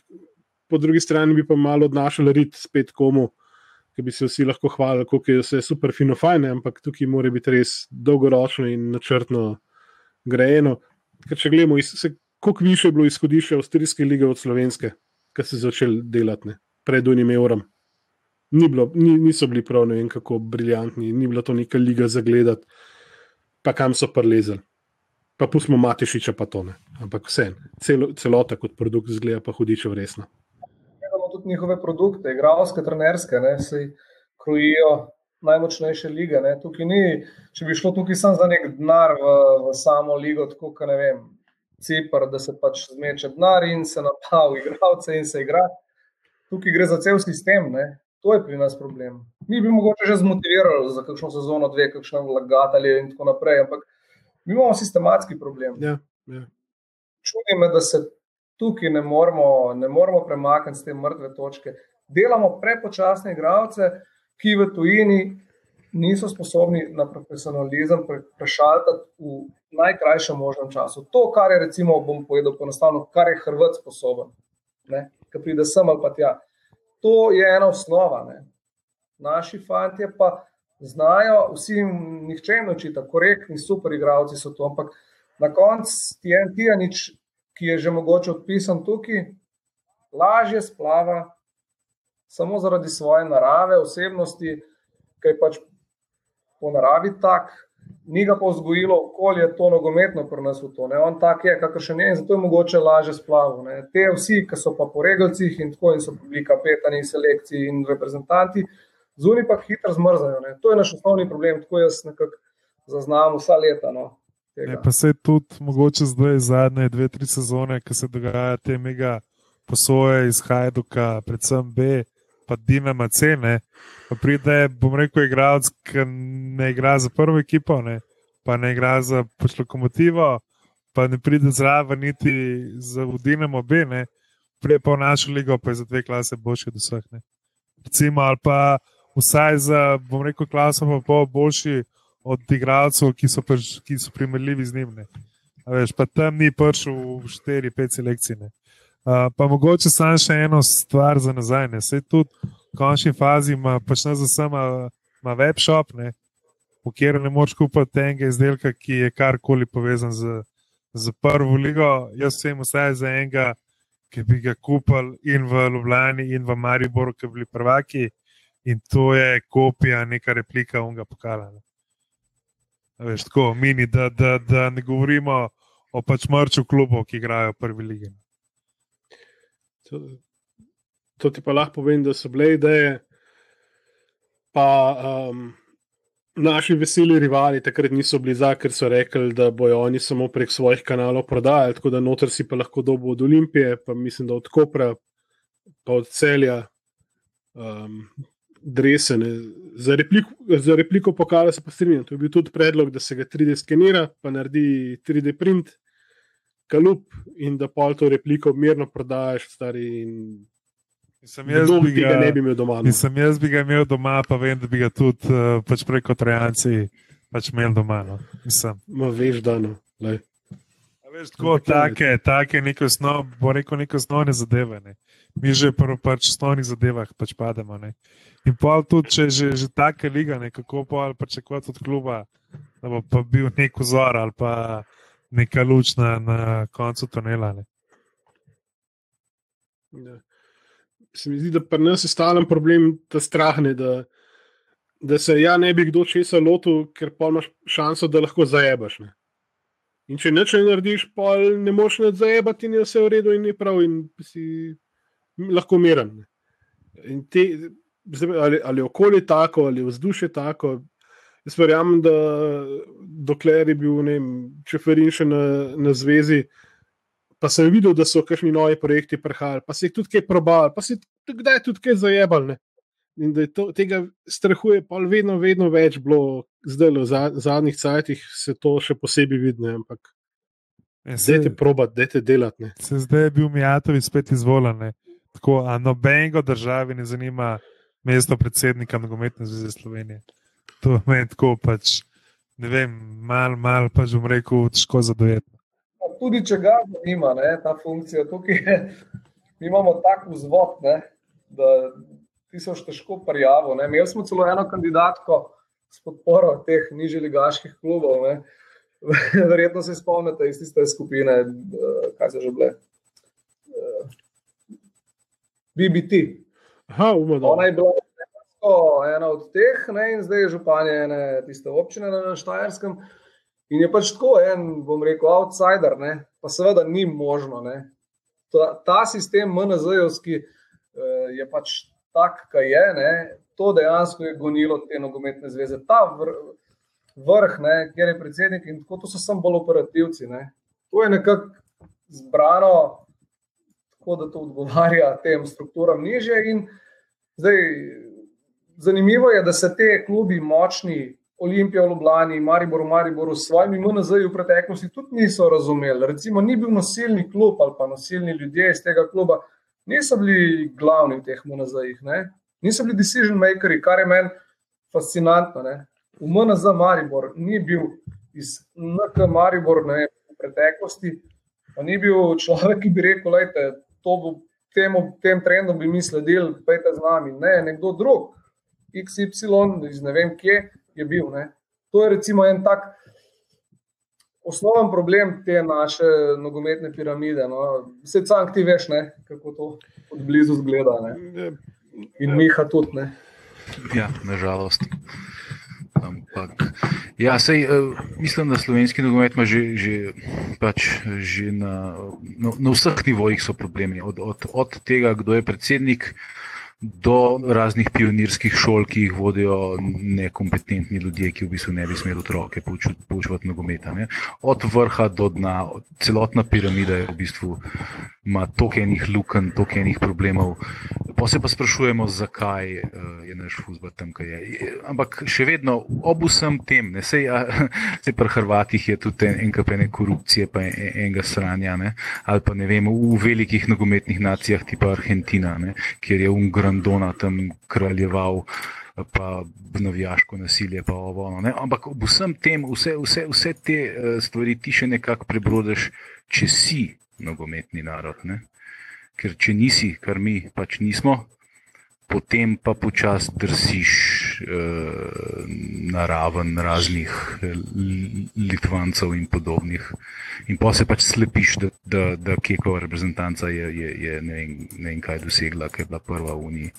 po drugi strani bi pa malo odnašali rit spet komu. Ki bi se vsi lahko hvalili, kako je vse super, fino, fajn, ampak tukaj mora biti res dolgoročno in načrtno grejeno. Ker če gledamo, se koliko više je bilo izhodišče Avstrijske lige od Slovenske, ki so začeli delati ne, pred unim evrom. Ni bilo, ni, niso bili prav ne vem kako briljantni, ni bila to neka liga za gledati, pa kam so prelezali. Pa pustimo Matešiča, pa to ne. Ampak vse, celo, celota kot produkt zgleda pa hudiče vresno. Imamo tudi njihove produkte, igralske, trenerske, ne, se krojijo najmočnejše lige. Ni, če bi šlo tukaj samo za nek denar v, v samo ligo, tako kot ne vem, Cipr, da se pač zmeče denar in se napavi igralce in se igra. Tukaj gre za cel sistem, ne? to je pri nas problem. Mi bi mogoče že zmotivirali za kakšno sezono, dve, kakšne vlagatelje in tako naprej, ampak mi imamo sistematski problem. Ja. Ja. Čudi me, da se tukaj ne moramo, ne moramo premakniti z te mrtve točke. Delamo prepočasne igralce, ki v tujini niso sposobni na profesionalizem prešaltati v najkrajšem možnem času. To, kar je, recimo, bom povedal poenostavljeno, kar je Hrvat sposoben, ki pride sem ali pa tja. To je ena osnova. Ne. Naši fanti pa znajo, vsi jim nihče ne očita, korektni, super igravci so to, ampak na koncu ti en tijanič, ki je že mogoče odpisan tukaj, lažje splava samo zaradi svoje narave, osebnosti, ki je pač po naravi tak, ni ga pa vzgojilo okolje, to nogometno pri nas v to. Ne? On tak je, kakršen je in zato je mogoče lažje splavil. Ne? Te vsi, ki so pa po regalcih in tako in so bili kapetani, selekciji in reprezentanti, zunaj pa hitro zmrzajo. Ne? To je naš osnovni problem, tako jaz nekako zaznam vsa leta. No? Ne, pa se tudi mogoče zdaj zadnje dve, tri sezone, ki se dogaja te mega posoje iz Hajduka, predvsem B pa Dinamo C. Ne? Pa pride, bom rekel, igralec, ki ne igra za prvo ekipo, ne? pa ne igra za pač lokomotivo, pa ne pride zraven niti za Dinamo B, ne? pride pa v našo ligo, pa je za dve klase boljši od vseh. Ne? Recimo, ali pa vsaj za, bom rekel, klaso pa pol boljši od igralcev, ki so, pač, ki so primerljivi z njim. Veš, pa tam ni prišel v 4-5 selekcij. Pa mogoče samo še eno stvar za nazaj. Ne. Sej tudi v končni fazi ima pač na ZSM web shop, ne, v kjer ne moreš kupiti tega izdelka, ki je karkoli povezan z, z prvo ligo. Jaz sem vsaj za enega, ki bi ga kupil in v Ljubljani, in v Mariboru, ki bi bili prvaki. In to je kopija, neka replika unga pokala. Ne. Veš, tako, mini, da, da, da ne govorimo o pač mrču klubov, ki igrajo v prvi ligi. To, to ti pa lahko povem, da so bile ideje. Pa um, naši veseli rivali takrat niso bili za, ker so rekli, da bojo oni samo prek svojih kanalov prodajali, tako da noter si pa lahko dobo od Olimpije, pa mislim, da od Kopra, pa od celja. Um, Dresene. Za repliko, za repliko pokala se pa strinjam. To je bil tudi predlog, da se ga 3D skenira, pa naredi 3D print, kalup in da pol to repliko mirno prodajaš, stari. Sem jaz, bi ga, bi doma. No. Sem jaz bi ga imel doma, pa vem, da bi ga tudi uh, pač preko Trojanci pač imel doma. No. Ma veš, da no. Veš, tako, take, take neko osnov, bo rekel, neko osnovne zadeve. Ne. Mi že prvo pač v osnovnih zadevah pač pademo. Ne. In pol tudi, če je že, že taka liga, ne, kako pa pričakovati od kluba, da bo pa bil nek vzor ali pa neka luč na, na koncu tunela. Ne. Ja. Se mi zdi, da pri nas je stalen problem ta strah, ne, da, da se ja ne bi kdo česa lotil, ker pa imaš šanso, da lahko zajebaš. Ne. In če neče narediš, pa ne moš več zajebati, in je vse v redu, in je prav, in si lahko miren. Te, ali, ali okolje tako, ali vzdušje tako, Jaz verjamem, da dokler je bil Čeferin še na, na zvezi, pa sem videl, da so kakšni novi projekti prihajali, pa se jih tudi kaj probali, pa se jih kdaj tudi kaj zajebali. In da to, tega strahu je pa vedno, vedno več bilo, zdaj v zadnjih cajtih se to še posebej vidi. Ampak, ja, dajte probati, dajte delati. Se zdaj je bil Mijatovi spet izvoljen. Tako, a nobenega državi ne zanima mesto predsednika nogometne zveze Slovenije to me tako pač, ne vem, malo, malo pač bom rekel, težko zadojeti. Tudi če ga zanima, ne, ta funkcija tukaj, je, mi imamo tak vzvod, ne, da ti so še težko prijavo. Imeli smo celo eno kandidatko s podporo teh nižjih ligaških klubov. Ne. Verjetno se spomnite iz tiste skupine, eh, kaj se že bile. Eh, BBT. Aha, Ona je bila ena od teh, ne, in zdaj je županja ene tiste občine na Štajerskem. In je pač tako en, bom rekel, outsider, ne, pa seveda ni možno. Ta, ta sistem MNZ-jevski eh, je pač tak, kaj je. Ne, to dejansko je gonilo te nogometne zveze. Ta vr, vrh, ne, kjer je predsednik in tako, to so samo bolj operativci. Ne. To je nekako zbrano, tako da to odgovarja tem strukturam niže. In zdaj zanimivo je, da se te klubi močni Olimpija v Ljubljani, Maribor v Mariboru s svojimi MNZ-ji v preteklosti tudi niso razumeli. Recimo, ni bil nosilni klub ali pa nosilni ljudje iz tega kluba, niso bili glavni v teh MNZ-jih, niso bili decision makers, kar je meni fascinantno. Ne? V MNZ Maribor ni bil iz NK Maribor ne, v preteklosti, pa ni bil človek, ki bi rekel, da to bo temu, tem trendom bi mi sledili, pejte z nami. Ne, nekdo drug, XY, iz ne vem kje je bil. Ne. To je recimo en tak osnoven problem te naše nogometne piramide. No. Vse cank ti veš, ne, kako to od blizu zgleda. Ne. In Miha tudi. Ne. Ja, nažalost. Ampak, ja, sej, uh, mislim, da slovenski nogomet ima že, že, pač, že na, na, na vseh nivojih problemi. Od, od, od tega, kdo je predsednik, uh, do raznih pionirskih šol, ki jih vodijo nekompetentni ljudje, ki v bistvu ne bi smeli otroke poučevati nogometa. Ne. Od vrha do dna, celotna piramida je v bistvu ima toliko enih lukenj, toliko enih problemov. Pa se pa sprašujemo, zakaj uh, je naš futbol tam, kaj je. Ampak še vedno, ob vsem tem, ne sej, se pri Hrvatih je tudi enkrat ene korupcije, pa en, enega sranja, ne? ali pa ne vem, v velikih nogometnih nacijah, tipa Argentina, ne? kjer je Ungrandona tam kraljeval. Pa navijaško nasilje, pa ovo. No, Ampak ob vsem tem, vse, vse, vse te uh, stvari ti še nekako prebrodiš, če si nogometni narod. Ne? Ker če nisi, kar mi pač nismo, potem pa počasi drsiš eh, na raven raznih eh, Litvancev in podobnih. In pa se pač slepiš, da, da, da Kekova reprezentanca je, je, je ne, vem, ne vem kaj dosegla, ker je bila prva v Uniji.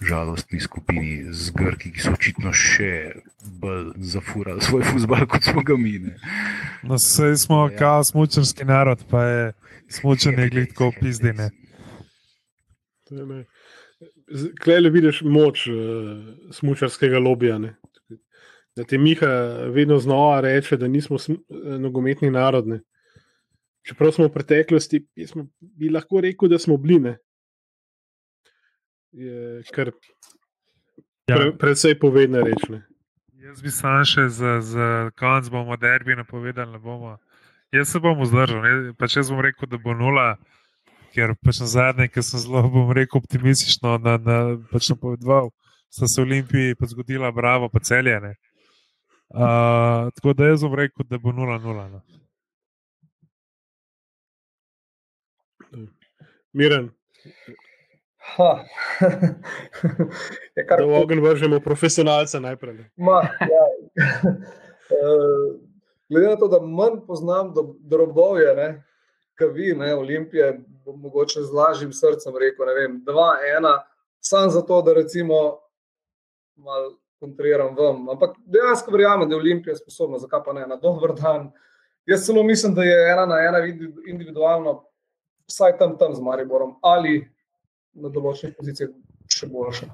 Žalostni skupini z Grki, ki so očitno še bolj zafurali svoj futbol, kot smo ga mi. No, smo ja. kao smočarski narod, pa je smočanje glitko pizdine. Klej le vidiš moč uh, smočarskega lobija. Ne? Da ti Miha vedno znova reče, da nismo sm eh, nogometni narod. Ne? Čeprav smo v preteklosti, smo, bi lahko rekel, da smo bili. Je kar ja. pre, predvsej povedne reči. Jaz bi sam še za, za konc bomo derbi napovedali, da bomo. Jaz se bom vzdržal, pač jaz bom rekel, da bo nula, ker pač na zadnje, ki sem zelo, bom rekel, optimistično na, na, pač napovedoval, sta se v Olimpiji pa zgodila, bravo, pa celjene. Uh, tako da jaz bom rekel, da bo nula, nula. No. Miren. je kar. Da v ogen vržemo profesionalce najprej. Ma, ja. uh, glede na to, da manj poznam drobove, kot vi, ne, Olimpije, bom mogoče z lažjim srcem rekel, ne vem, dva, ena, samo zato, da recimo malo kontriram vam. Ampak dejansko verjamem, da je Olimpija sposobna, zakaj pa ne, na dober dan. Jaz celo mislim, da je ena na ena individualno, vsaj tam, tam z Mariborom ali na določenih pozicijah še boljša.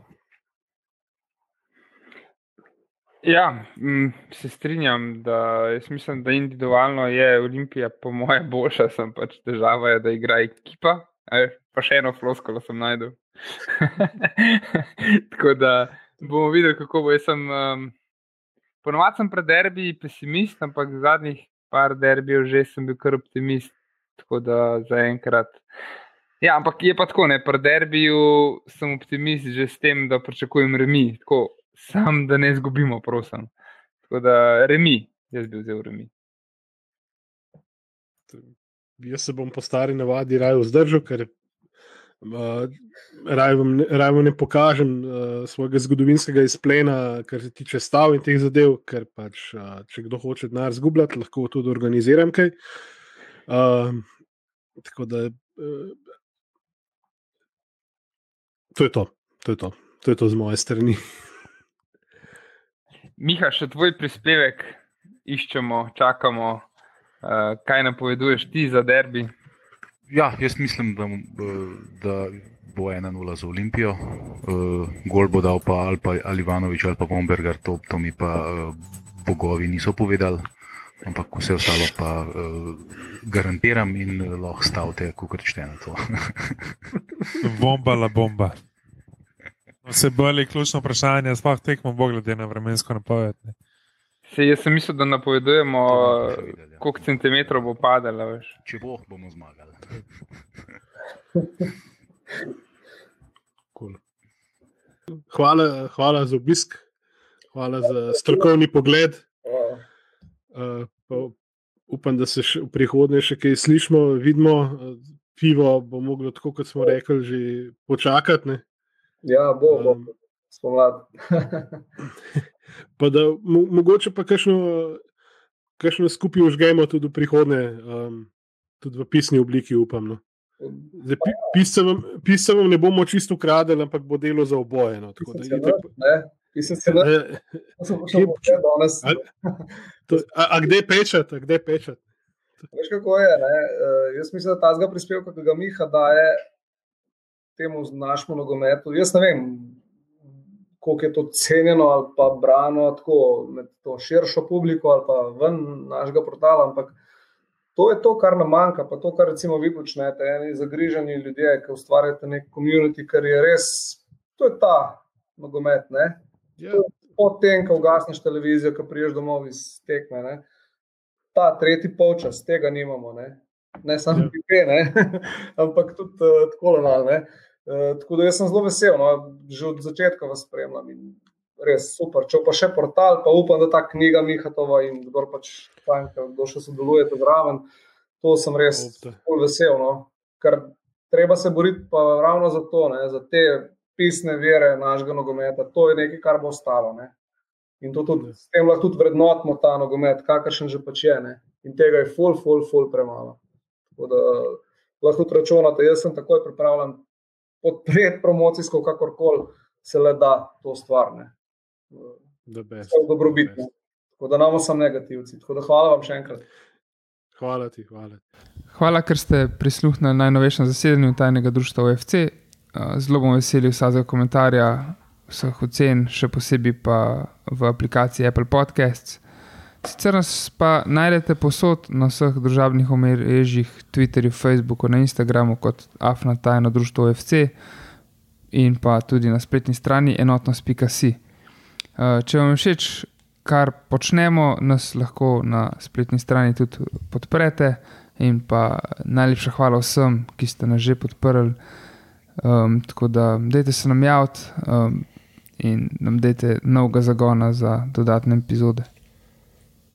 Ja, m, se strinjam, da jaz mislim, da individualno je Olimpija, po mojem, boljša, sem pač težava, je, da igra ekipa. E, pa še eno floskolo sem najdel. Tako da bomo videli, kako bo. Jaz sem um, ponovadi sem pred derbi pesimist, ampak zadnjih par derbijev že sem bil kar optimist. Tako da zaenkrat. Ja, ampak je pa tako, ne, pri derbiju sem optimist že s tem, da pričakujem remi, tako sam, da ne izgubimo, prosim. Tako da remi, jaz bi vzel remi. Jaz se bom po stari navadi raje vzdržal, ker uh, raje vam, raj vam ne pokažem uh, svojega zgodovinskega izplena, kar se tiče stav in teh zadev, ker pač, uh, če kdo hoče denar zgubljati, lahko tudi organiziram kaj. Uh, tako da uh, To je to, to je to, to je to z moje strani. Miha, še tvoj prispevek iščemo, čakamo, uh, kaj napoveduješ ti za derbi. Ja, jaz mislim, da, da bo 1-0 za Olimpijo, uh, gol bo dal pa ali, pa, ali Ivanovič ali pa Bomberger, to, to mi pa uh, bogovi niso povedali ampak vse ostalo pa uh, garantiram in uh, lahko stavite, kot rečete na to. bomba la bomba. Vse bolj je ključno vprašanje, sploh tekmo bo glede na vremensko napoved. Se, jaz sem mislil, da napovedujemo, še videli, ja. koliko centimetrov bo padalo. Veš. Če bo, bomo zmagali. Cool. Hvala, hvala za obisk, hvala za strokovni pogled. Ja. Uh, pa upam, da se še v prihodnje še kaj slišimo, vidimo. Uh, pivo bo moglo, tako kot smo rekli, že počakati. Ne? Ja, bo, bo. Um, Spomladi. Pa da mo mogoče pa kakšno, kakšno skupaj užgemo tudi v prihodnje, um, tudi v pisni obliki, upam. No. Zdaj, pi pisem vam ne bomo čisto ukradili, ampak bo delo za oboje. No, tako da, itak, Pisem se to sem prišel vse danes. To, a, a kde pečat, a kde pečat? Veš, kako je? Ne? Uh, jaz mislim, da ta zga prispevka, ki ga Miha daje temu našemu nogometu. Jaz ne vem, koliko je to cenjeno ali pa brano tako med to širšo publiko ali pa ven našega portala, ampak to je to, kar nam manjka, pa to, kar recimo vi počnete, eni zagriženi ljudje, ki ustvarjate nek komunity, kar je res, to je ta nogomet. Ne? Ja, Potem, ko ugasneš televizijo, ko priješ domov iz tekme. Ne? Ta tretji polčas, tega nimamo. Ne, ne samo Ja. pipe, ne? ampak tudi uh, tako malo. Ne? Uh, tako da jaz sem zelo vesel, no? že od začetka vas spremljam in res super. Če pa še portal, pa upam, da ta knjiga Mihatova in kdo pač tanka, kdo še sodeluje zraven, to sem res bolj vesel. No? Ker treba se boriti pa ravno za to, ne? za te pisne vere našega nogometa. To je nekaj, kar bo ostalo. Ne? In to tudi, s tem lahko tudi vrednotimo ta nogomet, kakršen že pač je. Ne? In tega je ful, ful, ful premalo. Tako da lahko tudi računate, jaz sem takoj pripravljen podpreti promocijsko, kakorkoli se le da to stvar. Ne? the best. Vse v dobrobit. ne. Tako da nam sem negativci. Tako da hvala vam še enkrat. Hvala ti, hvala. Hvala, ker ste prisluhnili najnovejšemu zasedanju tajnega društva OFC. Uh, Zelo bom vesel vsakega komentarja, vseh ocen, še posebej pa v aplikaciji Apple Podcasts. Sicer nas pa najdete posod na vseh družabnih omrežjih, Twitterju, Facebooku, na Instagramu kot Afna tajno društvo OFC in pa tudi na spletni strani enotnost.si. Uh, Če vam je všeč, kar počnemo, nas lahko na spletni strani tudi podprete. In pa najlepša hvala vsem, ki ste nas že podprli. Um, tako da, dajte se nam javiti um, in nam dajte novega zagona za dodatne epizode.